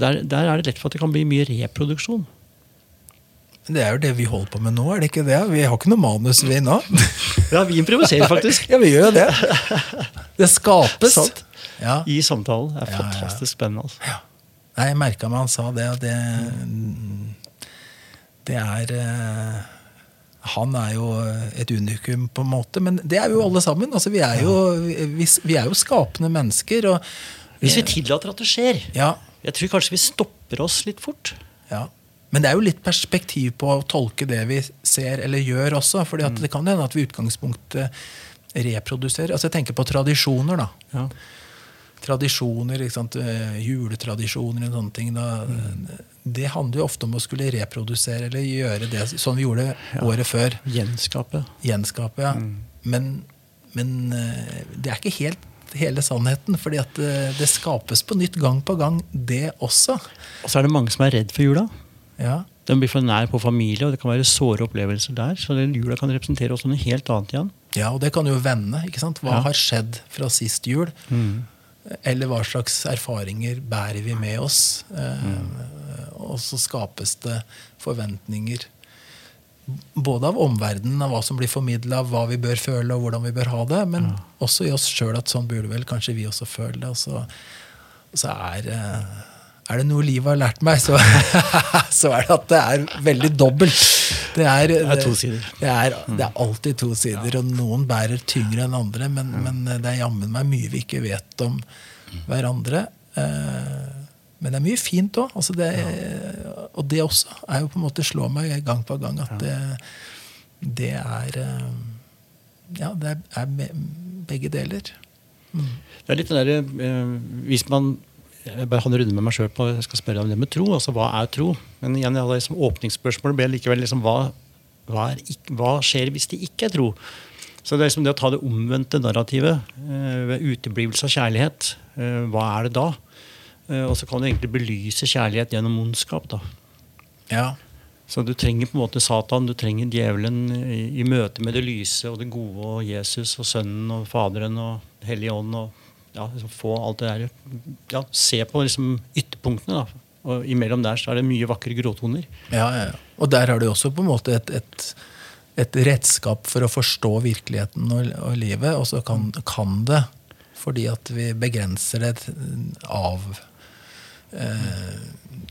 Der, der er det lett for at det kan bli mye reproduksjon. Det er jo det vi holder på med nå, er det ikke det? Vi har ikke noe manus, vi nå. Ja, vi improviserer faktisk. ja, vi gjør jo det. Det skapes. Sant. Ja. I samtalen. Det er Ja, fantastisk spennende. Altså. Nei, jeg merka meg han sa det, og det Det er eh, Han er jo et unikum, på en måte, men det er jo alle sammen. Altså, vi, er jo, vi, vi er jo skapende mennesker. Og, Hvis vi tillater at det skjer. ja, Jeg tror kanskje vi stopper oss litt fort. ja. Men det er jo litt perspektiv på å tolke det vi ser eller gjør også. fordi at det kan hende at vi i utgangspunktet reproduserer. Altså Jeg tenker på tradisjoner. da. Ja. tradisjoner, eh, juletradisjoner og sånne ting. Da, Det handler jo ofte om å skulle reprodusere eller gjøre det sånn vi gjorde året før. Gjenskape. Gjenskape, ja. Men, men eh, det er ikke helt hele sannheten, fordi at eh, det skapes på nytt gang på gang, det også. Og så er det mange som er redd for jula. Ja. Den blir for nær på familie, og det kan være såre opplevelser der. Så den jula kan representere også noe helt annet igjen. Ja, og det kan jo vende. ikke sant? Hva Ja. har skjedd fra sist jul? Eller hva slags erfaringer bærer vi med oss? Mm. Og så skapes det forventninger. Både av omverdenen, av hva som blir formidla, hva vi bør føle, og hvordan vi bør ha det, men også i oss sjøl at sånn burde vel kanskje vi også føle det. Og så, og så er, eh, er det noe livet har lært meg, så, så er det at det er veldig dobbelt. Det er, Det er to sider. Det er, det er alltid to sider, og noen bærer tyngre enn andre. Men, men det er jammen meg mye vi ikke vet om hverandre. Eh, Men det er mye fint òg. Altså Og det også er jo på en måte slår meg gang på gang at det, det er eh, Ja, det er begge deler. Det er litt den derre eh, Hvis man jeg bare hadde en runde med meg sjøl på jeg skal spørre deg om det med tro. altså Hva er tro? Men igjen, ja, hadde liksom, åpningsspørsmålet ble likevel liksom, hva, hva, er, hva skjer hvis det ikke er tro? Så det er liksom det å ta det omvendte narrativet eh, ved uteblivelse av kjærlighet. Eh, hva er det da? Eh, og så kan du egentlig belyse kjærlighet gjennom ondskap. da. Ja. Så du trenger på en måte Satan, du trenger djevelen i, i møte med det lyse og det gode og Jesus og Sønnen og Faderen og Hellige Ånd. og ja, liksom Få alt det der ja, Se på liksom ytterpunktene. da. Og imellom der så er det mye vakre gråtoner. Ja, ja, ja. Og der har du også på en måte et, et, et redskap for å forstå virkeligheten og, og livet, og så kan, kan det, fordi at vi begrenser det av eh,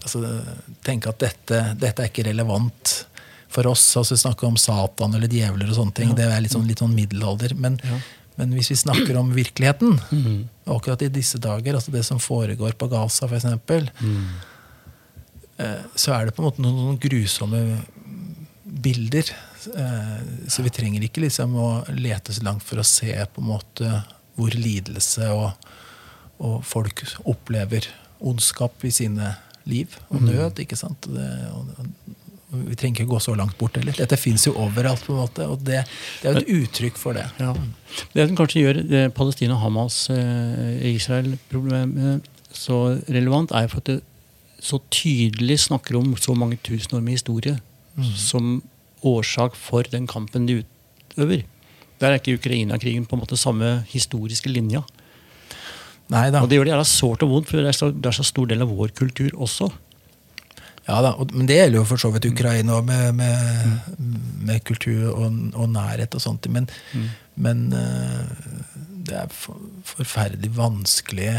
altså, Tenke at dette, dette er ikke relevant for oss. altså Snakke om Satan eller djevler og sånne ting. Det er litt sånn, litt sånn middelalder. Men, men hvis vi snakker om virkeligheten, og akkurat i disse dager, altså det som foregår på Gaza f.eks., mm. så er det på en måte noen, grusomme bilder. Eh, så vi trenger ikke liksom å lete så langt for å se på en måte hvor lidelse og, og folk opplever ondskap i sine liv og nød. ikke sant? Det, og, vi trenger ikke gå så langt bort heller. Dette fins jo overalt, på en måte, og det, det er jo et uttrykk for det. Ja. Det som kanskje gjør det Palestina-Hamas, eh, Israel-problemet så relevant, er for at det så tydelig snakker om så mange tusen år med historie som årsak for den kampen de utøver. Der er ikke Ukraina-krigen på en måte samme historiske linja. Nei da. Og det gjør det jævla sårt og vondt, for det er, så, det er så stor del av vår kultur også. Ja da, Men det gjelder jo for så vidt Ukraina òg, med, med, med kultur og, og nærhet og sånt. Men, men eh, det er for, forferdelig vanskelige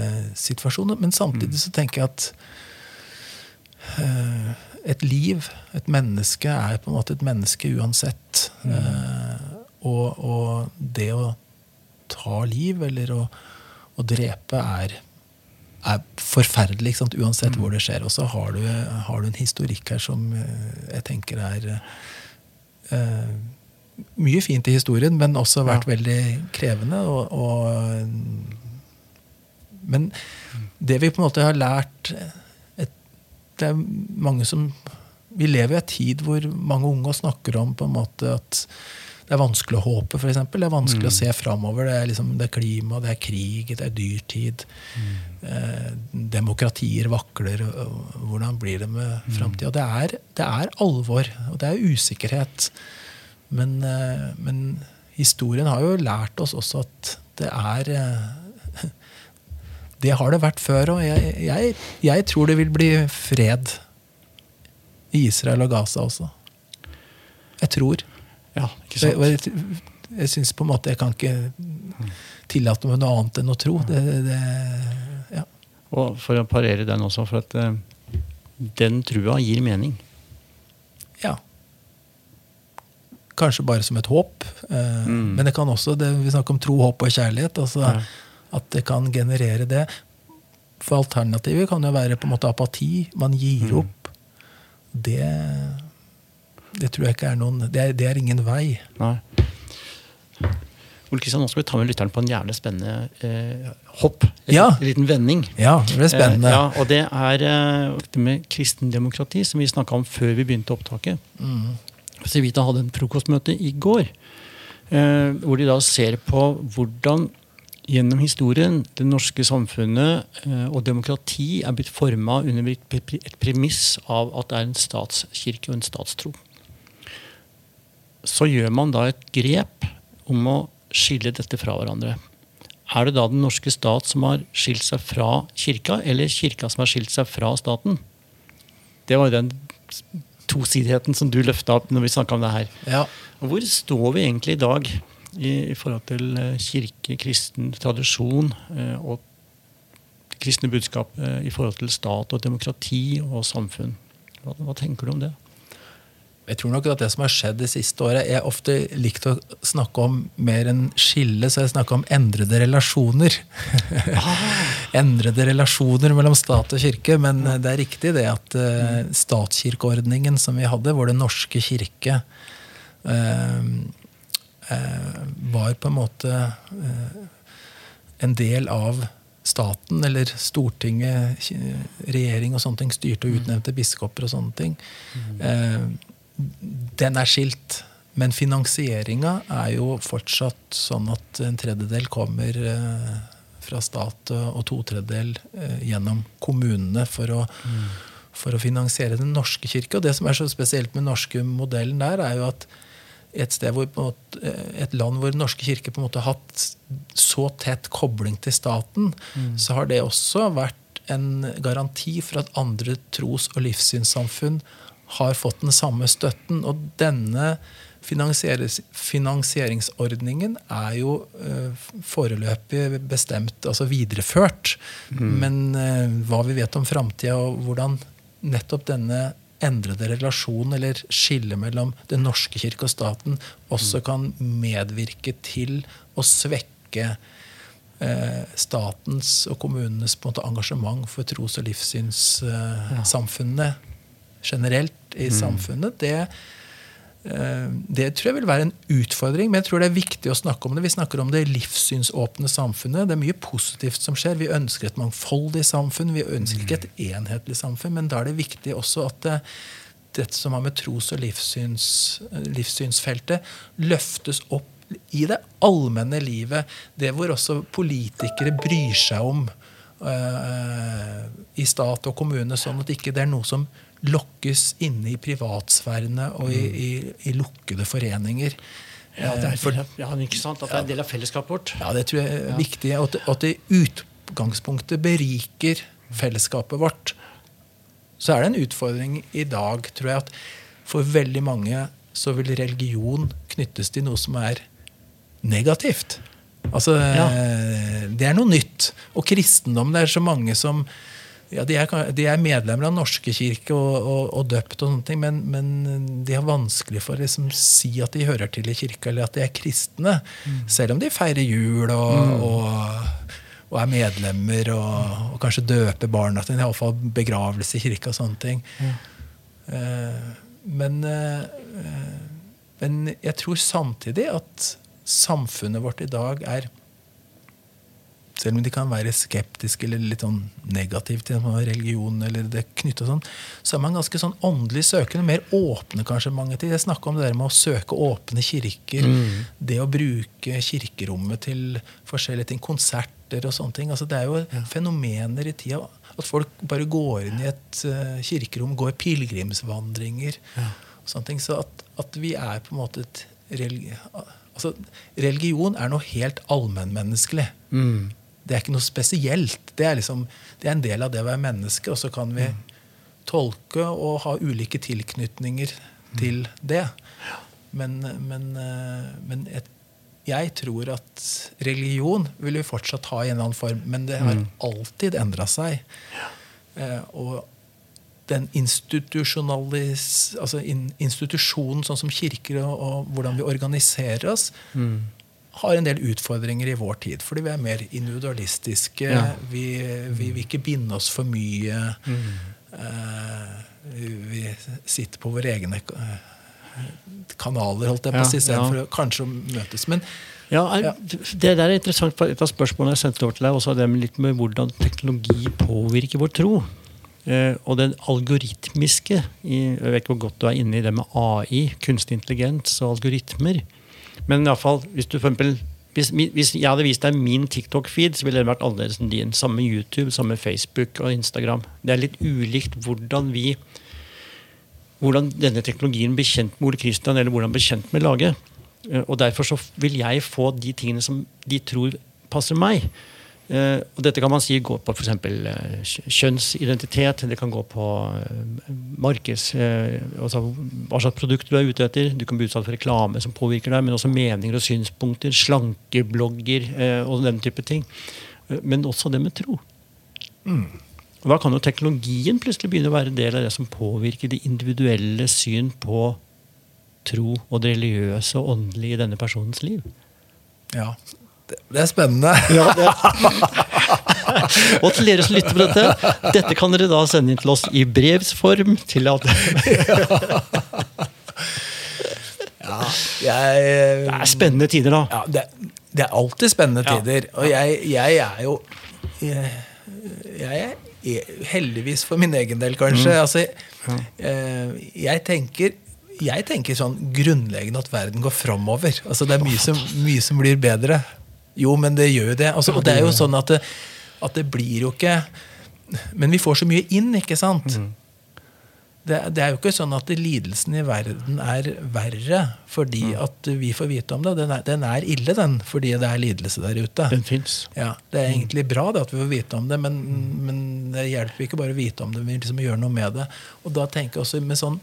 eh, situasjoner. Men samtidig så tenker jeg at eh, et liv, et menneske, er på en måte et menneske uansett. Eh, og, og det å ta liv eller å, å drepe er er forferdelig, uansett hvor det skjer. Og så har du, har du en historikk her som eh, jeg tenker er uh, mye fint i historien, men også vært veldig krevende. Og, og, men det vi på en måte har lært et, Det er mange som Vi lever i en tid hvor mange unge snakker om på en måte at det er vanskelig å håpe, f.eks. Det er vanskelig å se framover. Det er, liksom, det er klima, det er krig, det er dyrtid. Eh, demokratier vakler. Hvordan blir det med framtida? Det, det er alvor, og det er usikkerhet. Men, eh, men historien har jo lært oss også at det er eh, Det har det vært før òg. Jeg, jeg, jeg tror det vil bli fred i Israel og Gaza også. Jeg tror. Ja, ikke sant? jeg, jeg syns på en måte jeg kan ikke tillate meg noe annet enn å tro. Det, det, ja. Og for å parere den også, for at eh, den trua gir mening. ja. Kanskje bare som et håp. Mm. Men det kan også, det, vi snakker om tro, håp og kjærlighet. Altså, Ja. At det kan generere det. For alternativet kan jo være på en måte apati. Man gir opp. Det, det tror jeg ikke er noen Det er, det er ingen vei. Nei. Ole Kristian, nå skal vi ta med lytteren på en jævlig spennende eh, hopp. En Ja. liten vending. Ja, det blir spennende. Eh, ja, og det er eh, dette med kristendemokrati, som vi snakka om før vi begynte opptaket. Mm. Civita hadde en frokostmøte i går, eh, hvor de da ser på hvordan gjennom historien det norske samfunnet eh, og demokrati er blitt forma under et premiss av at det er en statskirke og en statstro. Så gjør man da et grep om å skille dette fra hverandre. Er det da den norske stat som har skilt seg fra kirka, eller kirka som har skilt seg fra staten? Det var jo den tosidigheten som du løfta opp når vi snakka om det her. Ja. Hvor står vi egentlig i dag i, i forhold til eh, kirke, kristen tradisjon eh, og kristne budskap eh, i forhold til stat og demokrati og samfunn? Hva, hva tenker du om det? Jeg tror nok at det som har skjedd det siste året Jeg ofte likt å snakke om mer enn skille, så jeg snakker om endrede relasjoner. Ah. endrede relasjoner mellom stat og kirke. Men det er riktig det at uh, statskirkeordningen som vi hadde, hvor Den norske kirke uh, uh, var på en måte en del av staten, eller Stortinget, regjering og sånne ting, styrte og mm. utnevnte biskoper og sånne ting. Mm den er skilt. Men finansieringa er jo fortsatt sånn at en tredjedel kommer eh, fra stat, og to tredjedel eh, gjennom kommunene for å, mm. for å, finansiere Den norske kirke. Og det som er så spesielt med den norske modellen der, er jo at et, sted hvor, måte, et land hvor Den norske kirke på en måte har hatt så tett kobling til staten, mm. så har det også vært en garanti for at andre tros- og livssynssamfunn har fått den samme støtten. Og denne finansieringsordningen er jo uh, foreløpig bestemt, altså videreført. Mm. Men uh, hva vi vet om framtida, og hvordan nettopp denne endrede relasjonen, eller skillet mellom Den norske kirke og staten, også mm. kan medvirke til å svekke uh, statens og kommunenes måte, engasjement for tros- og livssynssamfunnene generelt i mm. samfunnet, det, eh, det tror jeg vil være en utfordring, men jeg tror det er viktig å snakke om det. Vi snakker om det livssynsåpne samfunnet. Det er mye positivt som skjer. Vi ønsker et mangfoldig samfunn. Vi ønsker ikke et enhetlig samfunn, men da er det viktig også at det, dette som har med tros- og livssyns, livssynsfeltet, løftes opp i det allmenne livet. Det hvor også politikere bryr seg om uh, i stat og kommune, sånn at ikke det er noe som lokkes inne i privatsfærene og i, i, i lukkede foreninger. Ja, det er, For, ja, ikke sant? At det er en del av fellesskapet vårt. Ja, det tror jeg er ja. viktig. Og at, at det i utgangspunktet beriker fellesskapet vårt. Så er det en utfordring i dag, tror jeg, at for veldig mange så vil religion knyttes til noe som er negativt. Altså, ja. Det er noe nytt. Og kristendom, det er så mange som ja, de er, de er, medlemmer av norske kirke og, og, og døpt, og sånne ting, men, men, de har vanskelig for å liksom, si at de hører til i kirka, eller at de er kristne. Mm. Selv om de feirer jul og, mm. og er medlemmer og, kanskje døper barna sine. Iallfall begravelse i kirka og sånne ting. Mm. Uh, men, uh, men jeg tror samtidig at samfunnet vårt i dag er selv om de kan være skeptiske eller litt sånn negative til religion, eller det knyttet sånn, så er man ganske sånn åndelig søkende. Mer åpne kanskje mange til. Jeg snakker om det der med å søke åpne kirker. Mm. Det å bruke kirkerommet til forskjellige ting. Konserter og sånne ting. Altså, det er jo ja. fenomener i tida. At folk bare går inn i et uh, kirkerom, går pilegrimsvandringer. Ja. og sånne ting, Så at, at, vi er på en måte et religi altså, Religion er noe helt allmennmenneskelig. Mm. Det er ikke noe spesielt. Det er, liksom, det er en del av det å være menneske, og så kan vi mm. tolke og ha ulike tilknytninger til det. Men, men, eh, men et, jeg tror at religion vil vi fortsatt ha i en eller annen form, men det har mm. alltid endra seg. Eh, og den altså in, institusjonen, sånn som kirker og, og, hvordan vi organiserer oss, mm har en del utfordringer i vår tid. Fordi vi er mer individualistiske. Ja. Vi, vi, vil ikke binde oss for mye. Mm. Uh, vi sitter på våre egne uh, kanaler, holdt jeg på å si, istedenfor ja. kanskje å møtes. Men ja, ja, Det der er interessant. Et av spørsmålene jeg sendte over til deg, også det med litt med hvordan teknologi påvirker vår tro. Uh, og den algoritmiske Jeg vet ikke hvor godt du er inne i det med AI, kunstig intelligens og algoritmer. Men i alle fall, hvis du for eksempel hvis, hvis, jeg hadde vist deg min TikTok-feed, så ville den vært annerledes enn din. Samme YouTube, samme Facebook og Instagram. Det er litt ulikt hvordan vi hvordan denne teknologien blir kjent med Ole Kristian, eller hvordan blir kjent med laget. Eh, og Derfor så vil jeg få de tingene som de tror passer meg. Uh, og dette kan man si går på f.eks. Uh, kjønnsidentitet. Det kan gå på uh, markeds... Altså, hva slags produkt du er ute etter. Du kan bli utsatt for reklame som påvirker deg, men også meninger og synspunkter. Slankeblogger og den type ting. men også det med tro. Mm. Og Da kan jo teknologien plutselig begynne å være del av det som påvirker det individuelle syn på tro og det religiøse og åndelige i denne personens liv. Ja, det er spennende. Ja, det. og til dere som lytter på dette, dette kan dere da sende inn til oss i brevsform. til at... ja, jeg, det er spennende tider, da. Ja, det, det er alltid spennende tider. Og jeg, jeg er jo jeg, jeg, er heldigvis for min egen del, kanskje. Mm. Altså, eh, jeg tenker jeg tenker sånn grunnleggende at verden går framover. Altså, det er mye som, mye som blir bedre. Jo, men det gjør jo det. Altså, og det er jo sånn at det, at det, blir jo ikke Men vi får så mye inn, ikke sant? Mm. Det, det, er jo ikke sånn at lidelsen i verden er verre fordi mm. at vi får vite om det. Den er, den er, ille, den, fordi det er lidelse der ute. Den finnes. Ja, det er egentlig bra det at vi får vite om det, men, men det hjelper ikke bare å vite om det, vi liksom gjør noe med det. Og da tenker jeg også med sånn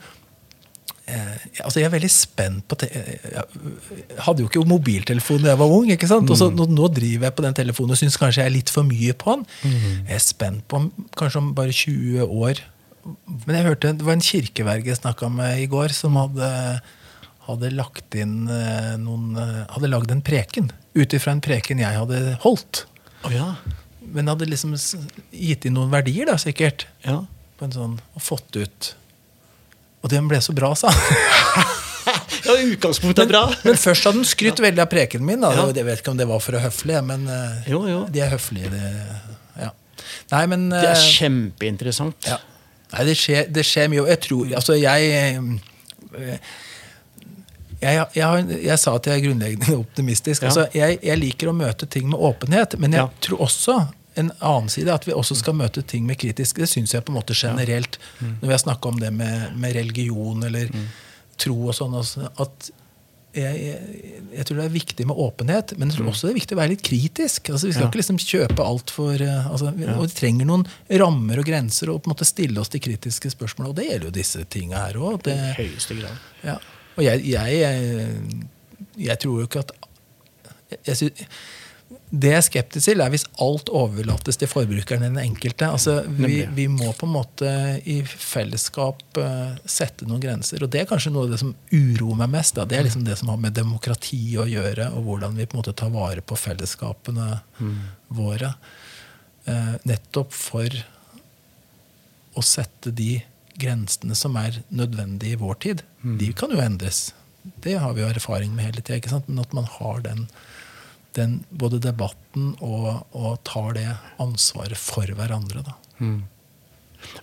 altså Jeg er veldig spent på Jeg hadde jo ikke mobiltelefon da jeg var ung. ikke sant? Og så mm. nå, nå, driver jeg på den telefonen og syns kanskje jeg er litt for mye på den. Mm. Jeg er spent på om kanskje om bare 20 år Men jeg hørte det var en kirkeverge jeg snakka med i går, som hadde, hadde lagt inn eh, noen eh, Hadde lagd en preken ut ifra en preken jeg hadde holdt. Oh, ja. Men hadde liksom gitt inn noen verdier, da, sikkert. Ja. På en sånn, og fått ut og den ble så bra, sa ja, utgangspunktet er bra. Men, men først hadde den skrytt veldig av prekenen min. Da. Ja. Jeg vet ikke om det var for å høflige, men uh, jo, jo. de er høflige. Det, ja. Nei, men, det er eh, kjempeinteressant. Ja. Nei, det skjer, det skjer mye. Og jeg tror Altså, jeg uh, jeg, jeg, jeg, sa at jeg er grunnleggende optimistisk. Ja. Altså, jeg, jeg, liker å møte ting med åpenhet, men jeg ja. tror også en annen side at vi også skal møte ting med kritisk. Det syns jeg på en måte generelt ja. mm. når vi har snakka om det med, med religion eller mm. tro og sånn. at jeg, jeg, jeg, tror det er viktig med åpenhet, men jeg tror mm. også det er viktig å være litt kritisk. Altså, vi skal ja. ikke liksom kjøpe alt for uh, altså, vi, ja. Og vi trenger noen rammer og grenser og på en måte stille oss de kritiske spørsmålene. Og det gjelder jo disse tinga her òg. Ja. Og jeg, jeg, tror jo ikke at jeg, synes, det jeg er skeptisk til, er hvis alt overlates til forbrukeren den enkelte. Altså, vi, vi, må på en måte i fellesskap uh, sette noen grenser. Og det er kanskje noe av det som uroer meg mest. Da. Det er liksom det som har med demokrati å gjøre, og hvordan vi på en måte tar vare på fellesskapene mm. våre. Uh, nettopp for å sette de grensene som er nødvendige i vår tid. Mm. De kan jo endres. Det har vi jo erfaring med hele tida. Men at man har den den både debatten og, og, tar det ansvaret for hverandre. Da. Mm.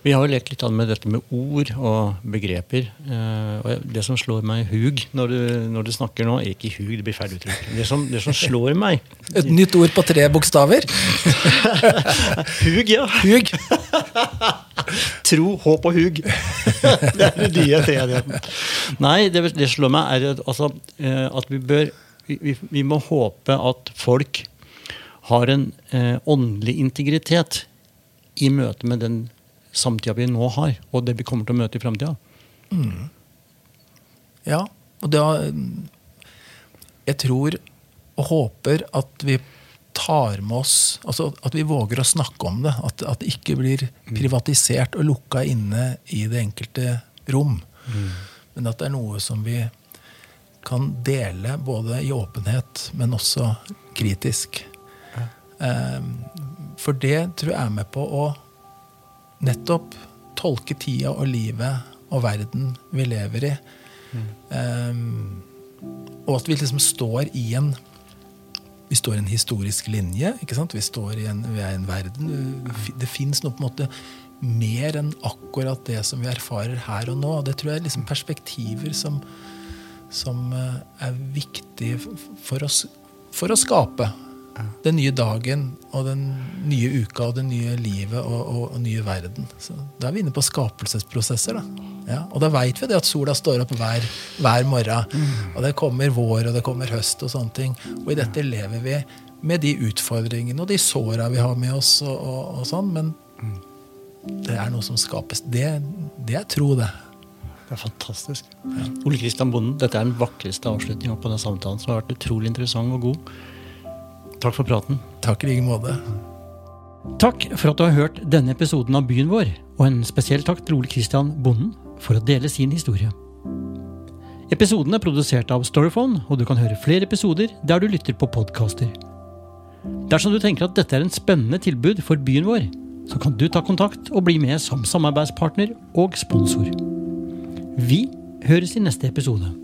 Vi har jo lekt litt med dette med ord og begreper. Eh, og det som slår meg i hug når du, når du snakker nå Ikke i hug, det blir feil uttrykk. Det som, det som slår meg Et nytt ord på tre bokstaver? hug, ja. Hug. Tro, håp og hug. det er det nye treenigheten. Nei, det, det slår meg er at, altså, eh, at vi bør vi, vi, må håpe at folk har en eh, åndelig integritet i møte med den samtida vi nå har, og det vi kommer til å møte i framtida. Mm. Ja, og da Jeg tror og håper at vi tar med oss altså At vi våger å snakke om det. At, at det ikke blir mm. privatisert og lukka inne i det enkelte rom. Mm. Men at det er noe som vi kan dele både i åpenhet, men også kritisk. Ja. Ehm, for det tror jeg er med på å nettopp tolke tida og livet og verden vi lever i. Mm. Um, og at vi liksom står i en vi står i en historisk linje. ikke sant? Vi står i en, vi er i en verden. Det fins noe på en måte mer enn akkurat det som vi erfarer her og nå. Det tror jeg er liksom perspektiver som, som eh, er viktig for oss for å skape den nye dagen og den nye uka og det nye livet og, og, og nye verden. Så Da er vi inne på skapelsesprosesser. da. Ja, og da veit vi det at sola står opp hver, hver morgen. Og det kommer vår og det kommer høst og sånne ting. Og i dette lever vi med de utfordringene og de såra vi har med oss. og, og sånn, Men det er noe som skapes. Det, det er tro, det. Det er fantastisk. Ja. Ole Kristian Bonden, dette er den vakreste avslutninga på den samtalen som har vært utrolig interessant og god. Takk for praten. Takk i like måte. Takk for at du har hørt denne episoden av Byen vår, og en spesiell takk til Ole Kristian Bonden for å dele sin historie. Episoden er produsert av Storyphone, og du kan høre flere episoder der du lytter på podkaster. Dersom du tenker at dette er en spennende tilbud for byen vår, så kan du ta kontakt og bli med som samarbeidspartner og sponsor. Vi høres i neste episode.